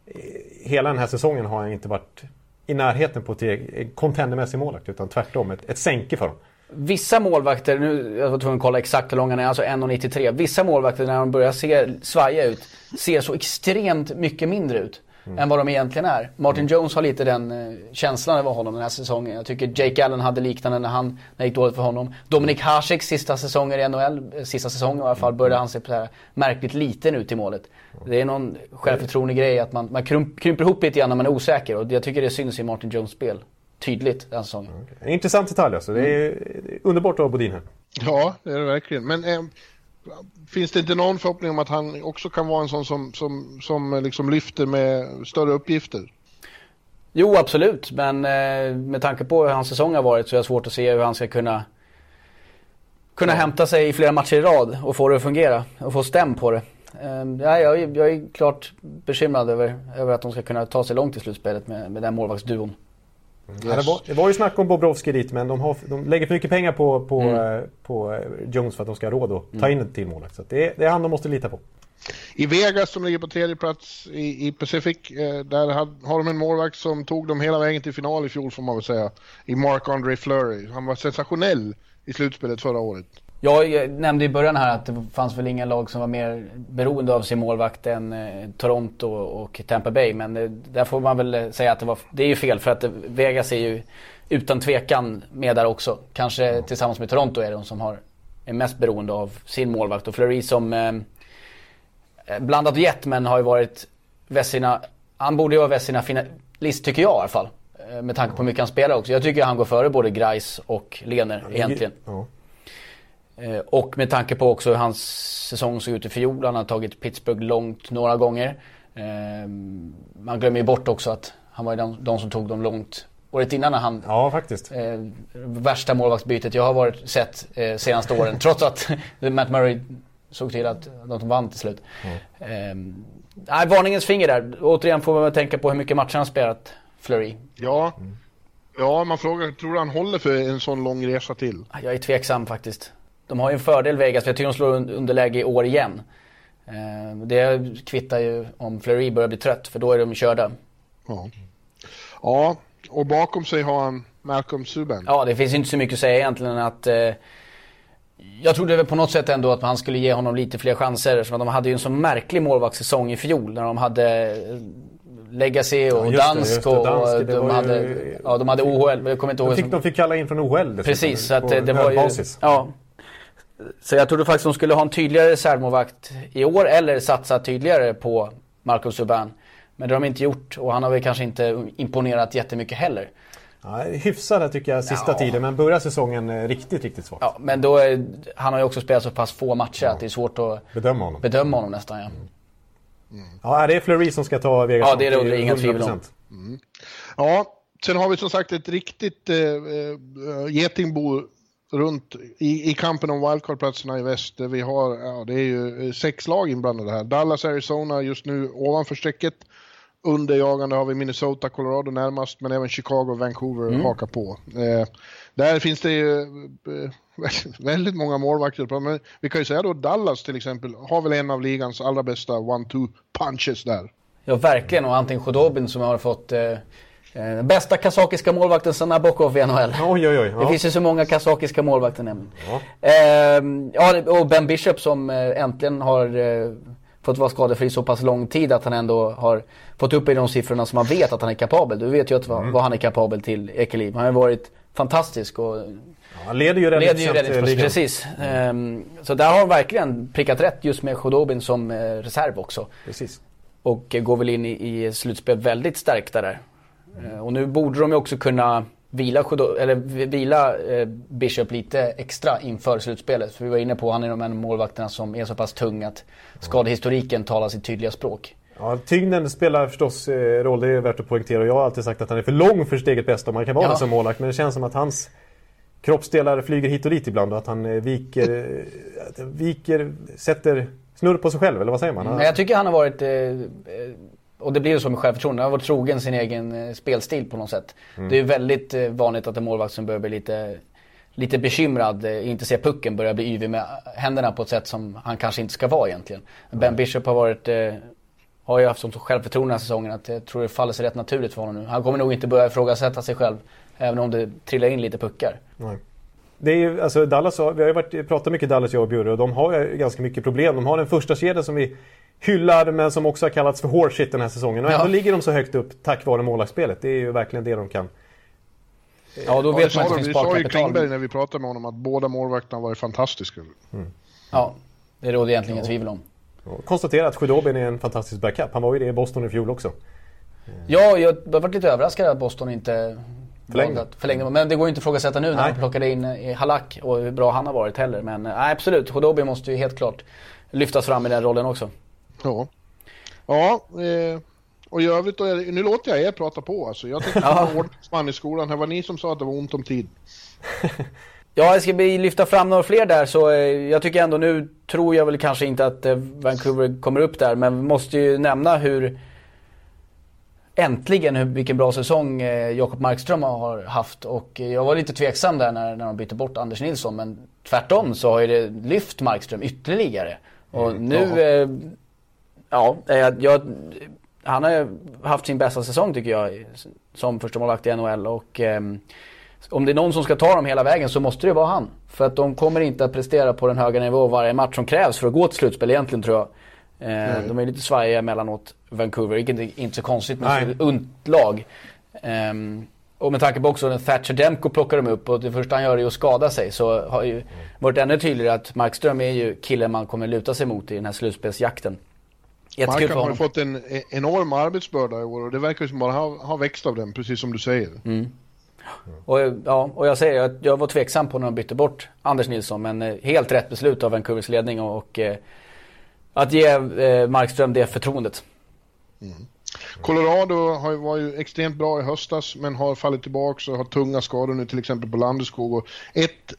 eh, hela den här säsongen har han inte varit i närheten på ett contendermässig målvakt utan tvärtom ett, ett sänke för dem. Vissa målvakter, nu jag var tvungen att kolla exakt hur långa han är, alltså 1,93. Vissa målvakter när de börjar se svaja ut ser så extremt mycket mindre ut. Än vad de egentligen är. Martin Jones har lite den eh, känslan över honom den här säsongen. Jag tycker Jake Allen hade liknande när han, när det gick dåligt för honom. Dominik Haseks sista säsonger i NHL, eh, sista säsongen i alla fall, började han se här märkligt liten ut i målet. Det är någon självförtroende grej att man, man krymp, krymper ihop lite grann när man är osäker och jag tycker det syns i Martin Jones spel. Tydligt den säsongen. En intressant detalj alltså. Det är, är underbart att ha Bodin här. Ja, det är det verkligen. Men eh, finns det inte någon förhoppning om att han också kan vara en sån som, som, som eh, liksom lyfter med större uppgifter? Jo, absolut. Men eh, med tanke på hur hans säsong har varit så är det svårt att se hur han ska kunna kunna hämta sig i flera matcher i rad och få det att fungera och få stäm på det. Eh, ja, jag, är- jag är klart bekymrad över, över att de ska kunna ta sig långt i slutspelet med, med den målvaktsduon. Ja, det, var, det var ju snack om Bobrovski dit men de, har, de lägger för mycket pengar på, på, eh, på eh, Jones för att de ska ha råd att ta in en till målvakt. Så det, det är han de måste lita på. I Vegas som ligger på tredje plats i, i Pacific, eh, där had, har de en målvakt som tog dem hela vägen till final i fjol får man väl säga. I Mark-André Fleury. Han var sensationell i slutspelet förra året. Jag nämnde i början här att det fanns väl ingen lag som var mer beroende av sin målvakt än eh, Toronto och Tampa Bay. Men eh, där får man väl eh, säga att det var, det är ju fel för att Vegas är ju utan tvekan med där också. Kanske tillsammans med Toronto är det de som har, är mest beroende av sin målvakt. Och Fleury som eh, blandat och gett men har ju varit Vessina, han borde ju vara Vessina finalist tycker jag i alla fall. Med tanke på hur mycket han spelar också. Jag tycker han går före både Grice och Lener egentligen. Ja. Eh, Och med tanke på också hur hans säsong såg ut i fjol. Han har tagit Pittsburgh långt några gånger. Eh, Man glömmer ju bort också att han var ju de, de som tog dem långt året innan när han ja, faktiskt. eh, värsta målvaktsbytet jag har varit sett eh, senaste åren. Trots att Matt Murray såg till att de vann till slut. Eh, nej, varningens finger där. Återigen får man väl tänka på hur mycket matcher han spelat, Fleury. Ja, ja man frågar, tror du han håller för en sån lång resa till? Jag är tveksam faktiskt. De har ju en fördel Vegas, för jag tycker de slår un- underläge i år igen. Eh, Det kvittar ju om Fleury börjar bli trött, för då är de körda. Ja. ja, och bakom sig har han Malcolm Subban. Ja, det finns inte så mycket att säga egentligen att eh, jag trodde väl på något sätt ändå att man skulle ge honom lite fler chanser eftersom att de hade ju en så märklig målvaktssäsong i fjol när de hade eh, Legacy och Ja, Dansk det. och Dansk, det de, var ju- hade, ja, de hade OHL, jag kommer inte ihåg. De fick, de fick kalla in från OL dessutom, Precis, så att det var ju... basis. Ja. Så jag trodde faktiskt de skulle ha en tydligare reservmålvakt i år eller satsa tydligare på Marcus Subban. Men det har de inte gjort och han har väl kanske inte imponerat jättemycket heller. Ja, hyfsade tycker jag sista Ja. tiden men börjar säsongen eh, riktigt, riktigt svagt. Ja, men då är, han har ju också spelat så pass få matcher att det är svårt att Bedöma honom. bedöma honom nästan. Ja. Ja, det är Fleury som ska ta Vegas Ja, det är det inga tvivel om. 100%. Ja, sen har vi som sagt ett riktigt eh, eh, getingbo runt i, i kampen om wildcard-platserna i väst. Vi har, ja, det är ju eh, sex lag inblandade här. Dallas, Arizona just nu ovanför strecket. Underjagande har vi Minnesota, Colorado närmast, men även Chicago och Vancouver mm. hakar på. Eh, där finns det ju eh, väldigt många målvakter. Men vi kan ju säga då Dallas till exempel har väl en av ligans allra bästa one-two punches där. Ja, verkligen. Och Antin Khudobin som har fått eh, eh bästa kazakiska målvakten sedan Nabokov i NHL. Oj, oj, oj. Ja. Det finns ju så många kazakiska målvakter nämligen. Ja. Eh, och Ben Bishop som eh, äntligen har eh, fått vara skadefri så pass lång tid att han ändå har fått upp i de siffrorna som man vet att han är kapabel. Du vet ju att, mm. vad han är kapabel till, Ekeliv. Han har varit fantastisk och ja, han leder ju räddningstjänst. Precis. Um, så där har han verkligen prickat rätt just med Khudobin som reserv också. Precis. Och går väl in i, i slutspel väldigt stärkta där. Mm. Uh, och nu borde de ju också kunna vila, eller vila eh, Bishop lite extra inför slutspelet. För vi var inne på, han är de målvakterna som är så pass tung att skadehistoriken talar sitt tydliga språk. Ja, tyngden spelar förstås eh, roll, det är värt att poängtera. Jag har alltid sagt att han är för lång för sitt eget bästa om man kan vara ja. det som målvakt. Men det känns som att hans kroppsdelar flyger hit och dit ibland och att han eh, viker, viker sätter snurr på sig själv, eller vad säger man? Men jag tycker han har varit och det blir ju så med självförtroende. Han har varit trogen sin egen eh, spelstil på något sätt. Mm. Det är väldigt eh, vanligt att en målvakt som börjar bli lite, lite bekymrad, eh, inte ser pucken, börjar bli yvig med händerna på ett sätt som han kanske inte ska vara egentligen. Mm. Ben Bishop har varit har ju haft som självförtroende den här säsongen att jag tror det faller sig rätt naturligt för honom nu. Han kommer nog inte börja ifrågasätta sig själv även om det trillar in lite puckar. Nej. Det är ju, alltså Dallas, vi har ju varit, pratat mycket Dallas jag och Bjurre och de har ju ganska mycket problem. De har en första kedja som vi hyllar men som också har kallats för horseshit den här säsongen. Och ändå ligger de så högt upp tack vare målvaktsspelet. Det är ju verkligen det de kan. Ja, då vet ja, man att det finns Vi sa ju Klingberg när vi pratade med honom att båda målvakterna varit fantastiska. Mm. Ja, det råder egentligen inget tvivel om. konstatera att Khudobin är en fantastisk backup. Han var ju det i Boston i fjol också. Ja, jag har varit lite överraskad att Boston inte förlängde. förlängde. Men det går ju inte att ifrågasätta nu när de plockade in i Halak och hur bra han har varit heller. Men nej, absolut, Khudobin måste ju helt klart lyftas fram i den rollen också. Ja. Ja, eh, och i övrigt då, nu låter jag er prata på alltså. Jag tänkte vara ordningsman i skolan. Det var ni som sa att det var ont om tid. Ja, jag ska lyfta fram några fler där så eh, jag tycker ändå nu tror jag väl kanske inte att eh, Vancouver kommer upp där men vi måste ju nämna hur äntligen hur, vilken bra säsong eh, Jakob Markström har haft och jag var lite tveksam där när, när de bytte bort Anders Nilsson men tvärtom så har ju det lyft Markström ytterligare. Och mm, nu eh, Ja, eh, jag, han har haft sin bästa säsong tycker jag som första målvakt i NHL och eh, om det är någon som ska ta dem hela vägen så måste det vara han. För att de kommer inte att prestera på den höga nivå varje match som krävs för att gå till slutspel egentligen tror jag. Eh, mm. De är lite svajiga emellanåt, Vancouver, vilket är inte så konstigt med ett unt lag. Eh, och med tanke på också när Thatcher Demko plockar dem upp och det första han gör är att skada sig så har ju varit ännu tydligare att Markström är ju killen man kommer luta sig mot i den här slutspelsjakten. Markan har fått en enorm arbetsbörda i år och det verkar som bara ha, ha växt av den, precis som du säger. Mm. Och, ja, och jag säger att jag var tveksam på när de bytte bort Anders Nilsson men eh, helt rätt beslut av Vancouvers ledning och, och eh, att ge eh, Markström det förtroendet. Mm. Colorado har, var ju extremt bra i höstas men har fallit tillbaka och har tunga skador nu till exempel på Landeskog. Och ett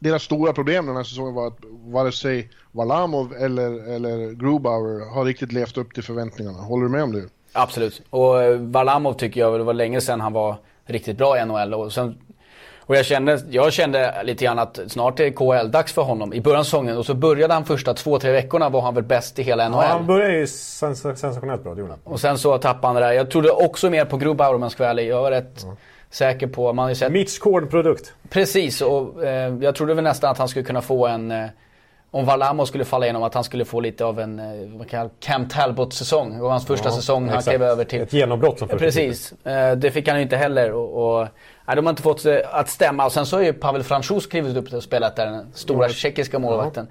deras stora problem den här säsongen var att vare sig Valamov eller, eller Grubauer har riktigt levt upp till förväntningarna. Håller du med om det? Absolut. Och eh, Valamov tycker jag det var länge sedan han var riktigt bra i NHL. Och, sen, och jag, kände, jag kände lite grann att snart är KHL-dags för honom i början av säsongen. Och så började han första två, tre veckorna var han väl bäst i hela NHL. Ja, han började ju sens sensationellt bra, det gjorde han. Och sen så tappade han det där. Jag trodde också mer på Grubauer om jag ska vara ärlig. Jag var rätt... Ja säker på. Man har sett... Mitch Cord-produkt. Precis, och eh, jag trodde väl nästan att han skulle kunna få en... Eh, om Valamo skulle falla igenom, att han skulle få lite av en eh, vad kallar, Cam Talbot-säsong. Det var hans första ja, säsong han klev över till. Ett genombrott som första Precis, eh, det fick han ju inte heller. Och, och, nej, de har inte fått det att stämma. Och sen så har ju Pavel Franchus klivit upp och spelat där, den stora mm. tjeckiska målvakten.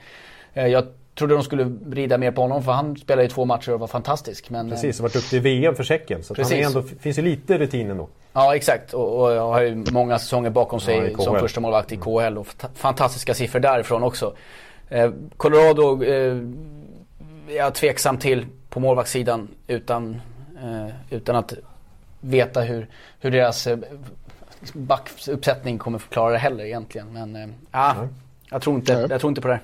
Ja. Eh, jag trodde de skulle rida mer på honom för han spelade ju två matcher och var fantastisk. Men, Precis, och varit duktig i VM för Tjeckien. Så precis. han ändå, finns ju lite rutin ändå. Ja exakt och, och har ju många säsonger bakom sig ja, som första målvakt i KHL och fantastiska siffror därifrån också. Eh, Colorado eh, är jag tveksam till på målvaktssidan utan, eh, utan att veta hur, hur deras eh, backuppsättning kommer få klara det heller egentligen. Men eh, ja, jag, tror inte, jag tror inte på det.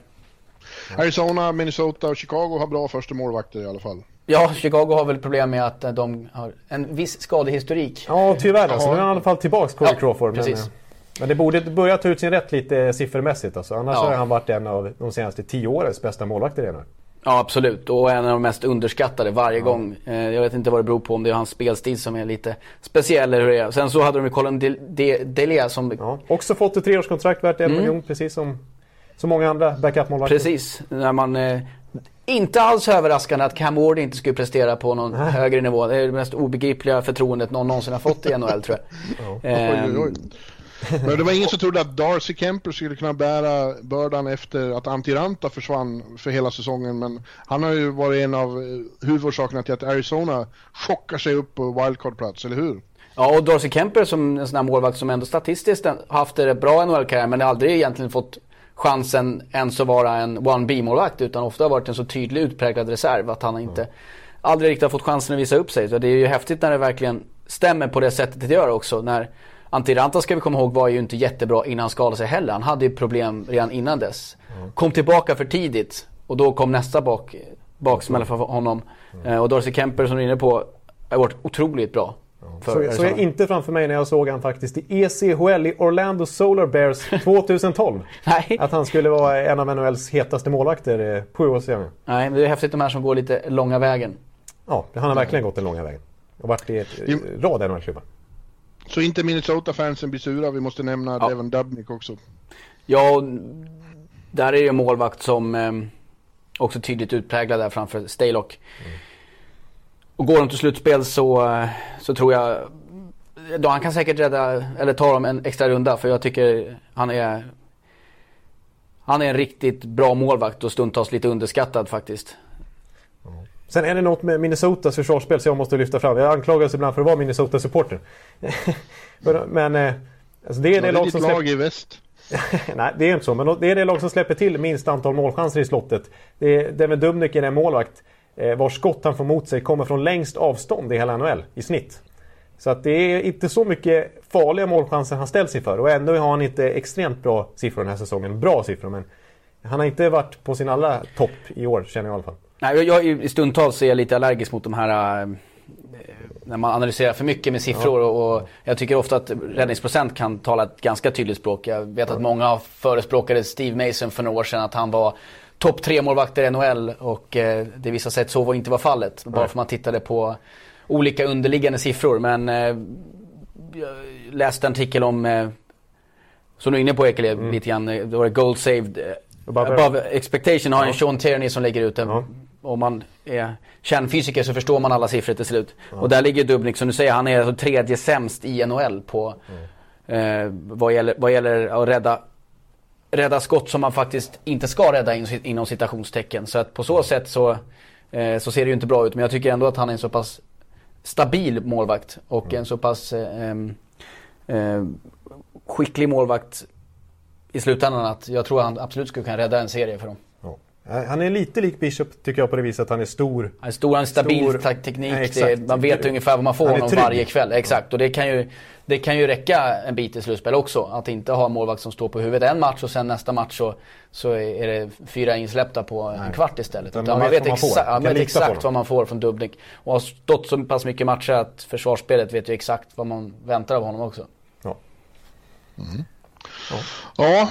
Arizona, Minnesota och Chicago har bra första målvakter i alla fall. Ja, Chicago har väl problem med att eh, de har en viss skadehistorik. Ja, tyvärr alltså. Ja. Nu är han i alla fall tillbaks, Corey Ja, Crawford. Men, precis. eh, men det borde börja ta ut sin rätt lite siffermässigt alltså. Annars Ja. har han varit en av de senaste tio årens bästa målvakter redan. Ja, absolut. Och en av de mest underskattade varje gång. Eh, Jag vet inte vad det beror på, om det är hans spelstil som är lite speciell eller hur det är. Sen så hade de ju Colin Del- De- Delia som... Ja. Också fått ett treårskontrakt värt en Mm. miljon, precis som så många andra backup-målvakter. Precis, när man... Eh, inte alls överraskande att Cam Ward inte skulle prestera på någon högre nivå. Det är det mest obegripliga förtroendet någon någonsin har fått i NHL tror jag. Oj, oj. Men det var ingen som trodde att Darcy Kemper skulle kunna bära bördan efter att Antiranta försvann för hela säsongen. Men han har ju varit en av eh, huvudorsakerna till att Arizona chockar sig upp på wildcard-plats, eller hur? Ja, och Darcy Kemper som en sån här målvakt som ändå statistiskt haft en bra NHL-karriär men aldrig egentligen fått chansen ens att vara en 1B-målvakt utan ofta har varit en så tydlig utpräglad reserv att han inte aldrig riktigt har fått chansen att visa upp sig. Så det är ju häftigt när det verkligen stämmer på det sättet det gör också. När Antiranta ska vi komma ihåg var ju inte jättebra innan han skadade sig heller. Han hade ju problem redan innan dess. Kom tillbaka för tidigt och då kom nästa bak, baksmälla för honom. Eh, Och Darcy Kemper som du är inne på har varit otroligt bra. För Så, så jag inte framför mig när jag såg han faktiskt i ECHL i Orlando Solar Bears 2012. Nej. Att han skulle vara en av NHLs hetaste målvakter eh, sju år senare. Nej, men det är häftigt de här som går lite långa vägen. Ja, han har verkligen gått den långa vägen. Och varit i ett eh, Jo. rad NHL-klubbar. Så inte Minnesota-fansen blir sura, vi måste nämna Ja. Devon Dubnik också. Ja, där är det ju en målvakt som eh, också tydligt utpräglad där framför Staylock. Och går de till slutspel så, så tror jag då han kan säkert rädda, eller ta dem en extra runda för jag tycker han är Han är en riktigt bra målvakt och stundtals lite underskattad faktiskt. Sen är det något med Minnesotas försvarsspel som jag måste lyfta fram. Jag anklagas ibland för att vara Minnesota-supporter. Men, men eh, alltså det är Ja, det det är lag som lag släpper... i väst. Nej, det är inte så. Men det är det lag som släpper till minst antal målchanser i slottet. Det är Devin Dubnyk är målvakt eh, vars skott han får mot sig kommer från längst avstånd i hela NHL i snitt. Så att det är inte så mycket farliga målchanser han ställs inför och ändå har han inte extremt bra siffror den här säsongen. Bra siffror men han har inte varit på sin allra topp i år känner jag i alla fall. Nej, jag, jag i stundtals är jag lite allergisk mot de här eh, när man analyserar för mycket med siffror och, och jag tycker ofta att räddningsprocent kan tala ett ganska tydligt språk. Jag vet att många förespråkade Steve Mason för några år sedan att han var topp tre målvakter i NHL och eh, det visade sig att så var inte var fallet. Bara Nej. för man tittade på olika underliggande siffror. Men eh, jag läste en artikel om, eh, som du är inne på Ekele lite grann, eh, då var det goal saved. Eh, Above- above expectation har en Ja. Sean Tierney som lägger ut den. Ja. Om man är kärnfysiker så förstår man alla siffror till slut. Och där ligger Dubnik som du säger, han är alltså tredje sämst i NHL på eh, vad, gäller, vad gäller att rädda, rädda skott som man faktiskt inte ska rädda in, inom citationstecken. Så att på så sätt så, eh, så ser det ju inte bra ut. Men jag tycker ändå att han är en så pass stabil målvakt och en så pass eh, eh, skicklig målvakt i slutändan att jag tror att han absolut skulle kunna rädda en serie för dem. Ja. Han är lite lik Bishop tycker jag på det viset att han är stor. Han är stor, han är stabil Stor- teknik. Nej, det, man vet ungefär vad man får honom trygg. varje kväll. Exakt, och det kan, ju, det kan ju räcka en bit i slutspel också. Att inte ha en målvakt som står på huvudet en match och sen nästa match så, så är det fyra insläppta på en kvart istället. Utan man man, vet vet, vad man vet exakt vad man får från Dubnik. Och har stått så pass mycket matcher att försvarsspelet vet ju exakt vad man väntar av honom också. Ja. Ja,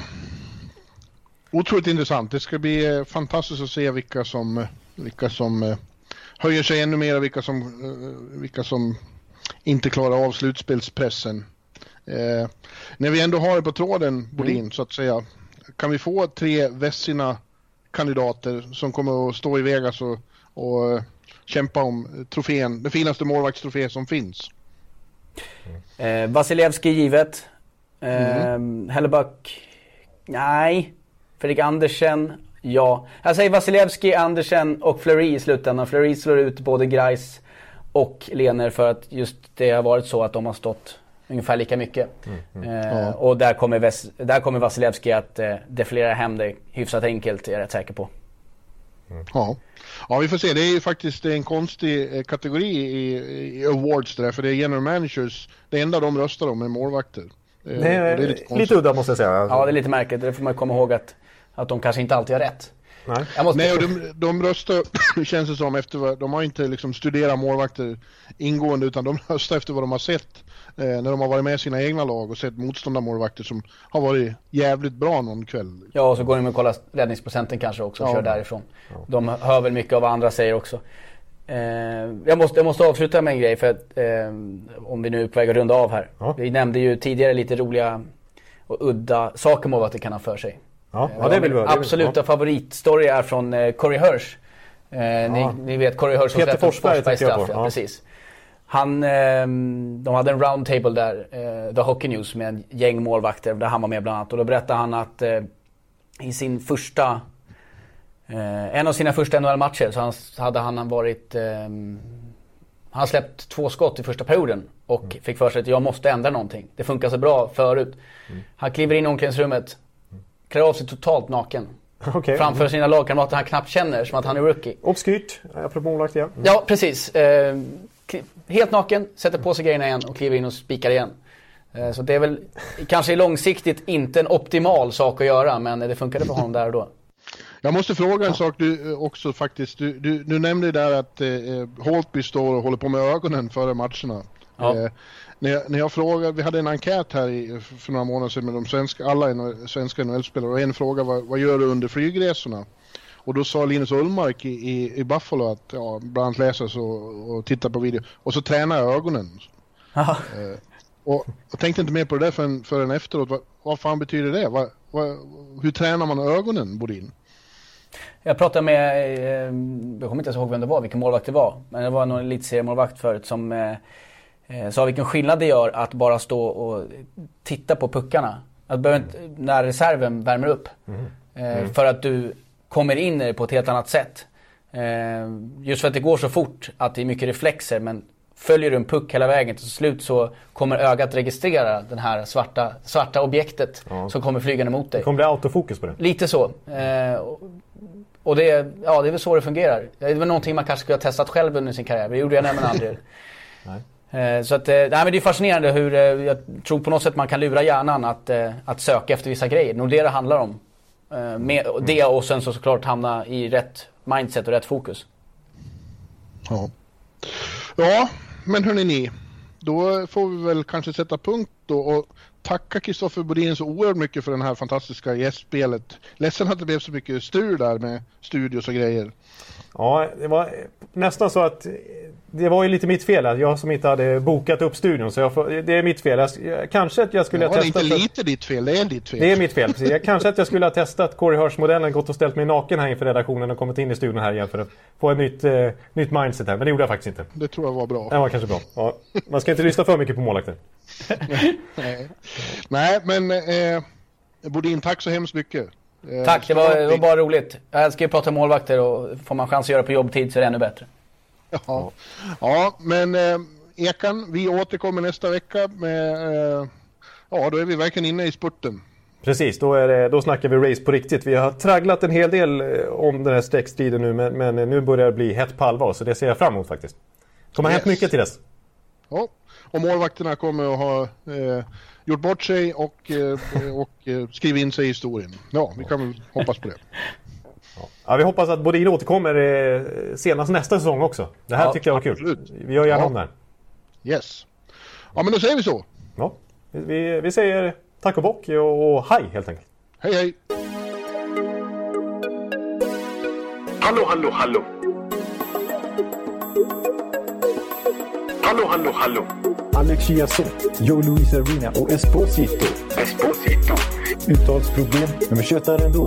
otroligt intressant. Det ska bli eh, fantastiskt att se vilka som, eh, vilka som eh, höjer sig ännu mer och vilka som, vilka som inte klarar av slutspelspressen. Eh, när vi ändå har det på tråden, Bodin, så att säga, kan vi få tre Vessina kandidater som kommer att stå i Vegas och, och kämpa om trofén, den finaste målvaktstrofé som finns? Eh, Vasilevski givet. Eh, Hellebuck, nej. Fredrik Andersen, ja. Jag säger Vasilevski, Andersen och Fleury i slutändan. Fleury slår ut både Greis och Lener för att just det har varit så att de har stått ungefär lika mycket. Eh, Ja. Och där kommer, Ves- där kommer Vasilevski att eh, defilera hem det hyfsat enkelt, är jag rätt säker på. Ja. ja, vi får se. Det är ju faktiskt en konstig eh, kategori i, i awards där, för det är general managers. Det enda de röstar om är målvakter. Eh, Nej, och det är lite, lite udda måste jag säga. Ja, det är lite märkligt. Det får man komma ihåg att, att de kanske inte alltid har rätt. Nej. Jag måste... Nej, och de, de röstar, det känns det som, efter vad, de har inte liksom studerat målvakter ingående utan de röstar efter vad de har sett eh, när de har varit med i sina egna lag och sett motståndarmålvakter som har varit jävligt bra någon kväll. Ja, och så går de och kollar räddningsprocenten kanske också och Ja. kör därifrån. De hör väl mycket av vad andra säger också. Eh, jag, måste, jag måste avsluta med en grej för att eh, om vi nu är på väg att runda av här. Ja. Vi nämnde ju tidigare lite roliga och udda saker målvakter kan ha för sig. Ja, ja, det vill vi höra. absoluta favoritstory är från eh, Corey Hirsch. Eh, ni, ni vet Corey Hirsch som släppte Forsberg jag straff. Ja, Ja. precis. Han, eh, de hade en roundtable där, eh, The Hockey News, med en gäng målvakter där han var med bland annat. Och då berättade han att eh, i sin första, eh, en av sina första NHL-matcher så han, hade han varit, eh, han släppt två skott i första perioden och fick för sig att jag måste ändra någonting. Det funkar så bra förut. Han kliver in i omklädningsrummet, klär av sig totalt naken. Okej. Framför sina lagkamrater han knappt känner, som att han är rookie. Obskyrt, apropå målvakt igen. Ja, precis. Eh, helt naken, sätter på sig grejerna igen och kliver in och spikar igen. Eh, så det är väl kanske långsiktigt inte en optimal sak att göra, men det funkade för honom där och då. Jag måste fråga en sak du eh, också faktiskt. Du, du, du nämnde där att eh, Holtby står och håller på med ögonen före matcherna. Ja. Eh, när, jag, när jag frågade, vi hade en enkät här i, för några månader sedan med de svenska, alla svenska NHL-spelare och en fråga var vad gör du under flygresorna? Och då sa Linus Ullmark i, i, i Buffalo att ja, bland annat läsa så, och titta på video och så tränar jag ögonen. Ja. Och jag tänkte inte mer på det där förrän, förrän efteråt. Vad, vad fan betyder det? Vad, vad, hur tränar man ögonen, Bodin? Jag pratade med, eh, jag kommer inte ens ihåg vem det var, vilken målvakt det var. Men det var någon elitseriemålvakt förut som eh, eh, sa vilken skillnad det gör att bara stå och titta på puckarna. Att behöver inte, när reserven värmer upp. Eh, För att du kommer in i det på ett helt annat sätt. Eh, just för att det går så fort att det är mycket reflexer men följer du en puck hela vägen till slut så kommer ögat registrera den här svarta, svarta objektet Ja. som kommer flygande mot dig. Det kommer bli autofokus på det. Lite så. Eh, och- det, ja, det är väl så det fungerar. Det är väl någonting man kanske skulle ha testat själv under sin karriär. Det gjorde jag nämligen aldrig. Eh, så att, eh, nej, men det är fascinerande hur, eh, jag tror på något sätt man kan lura hjärnan att, eh, att söka efter vissa grejer. Det är det det handlar om. Eh, med, och det och sen så såklart hamna i rätt mindset och rätt fokus. Ja. Ja, men hörni ni. Då får vi väl kanske sätta punkt då och tacka Kristoffer Bodin så oerhört mycket för den här fantastiska gästspelet. Ledsen att det blev så mycket strul där med studios och grejer. Ja, det var nästan så att det var ju lite mitt fel att jag som inte hade bokat upp studion. Så jag får, det är mitt fel. Jag, kanske att jag skulle Ja, ha det är inte testat... lite ditt fel, det är ditt fel. Det är mitt fel. Precis. Jag, kanske att jag skulle ha testat Corey Hirsch-modellen, gått och ställt mig naken här inför redaktionen och kommit in i studion här igen för att få ett nytt, eh, nytt mindset här. Men det gjorde jag faktiskt inte. Det tror jag var bra. Det var kanske bra. Ja. Man ska inte lyssna för mycket på målvakter. Nej. Nej, men eh, Bodin, tack så hemskt mycket. Eh, Tack, det var, det var bara roligt. Jag älskar ju att prata målvakter och får man chans att göra på jobbtid så är det ännu bättre. Ja, ja men eh, Ekan, vi återkommer nästa vecka med... Eh, ja, då är vi verkligen inne i spurten. Precis, då, är det, då snackar vi race på riktigt. Vi har tragglat en hel del eh, om den här streckstriden nu men, men nu börjar det bli hett på allvar så det ser jag fram emot faktiskt. Det kommer ha hänt Yes. mycket till dess. Ja, och målvakterna kommer att ha eh, gjort bort sig och, eh, och eh, skrivit in sig i historien. Ja, vi kan väl hoppas på det. Ja, vi hoppas att Bodin återkommer eh, senast nästa säsong också. Det här Ja, tycker jag var kul. absolut. Vi gör gärna Ja. om det här. Yes. Ja, men då säger vi så. Ja. Vi, vi säger tack och bock och, och hej helt enkelt. Hej, hej! Hallå, hallå, hallå. Hallå, hallå, hallå. Alex Chiazot, Joe Luis Arena och Esposito. Esposito. Uttalsproblem, men vi tjötar ändå.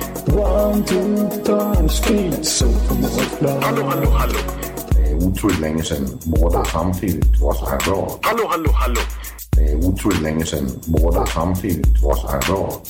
One, two, three, speed, so Hallå, hallå, hallå. Det är otroligt länge sedan båda samtidigt var så här bra. Hallå, hallå, hallå. Det är otroligt länge sedan båda samtidigt var så här bra.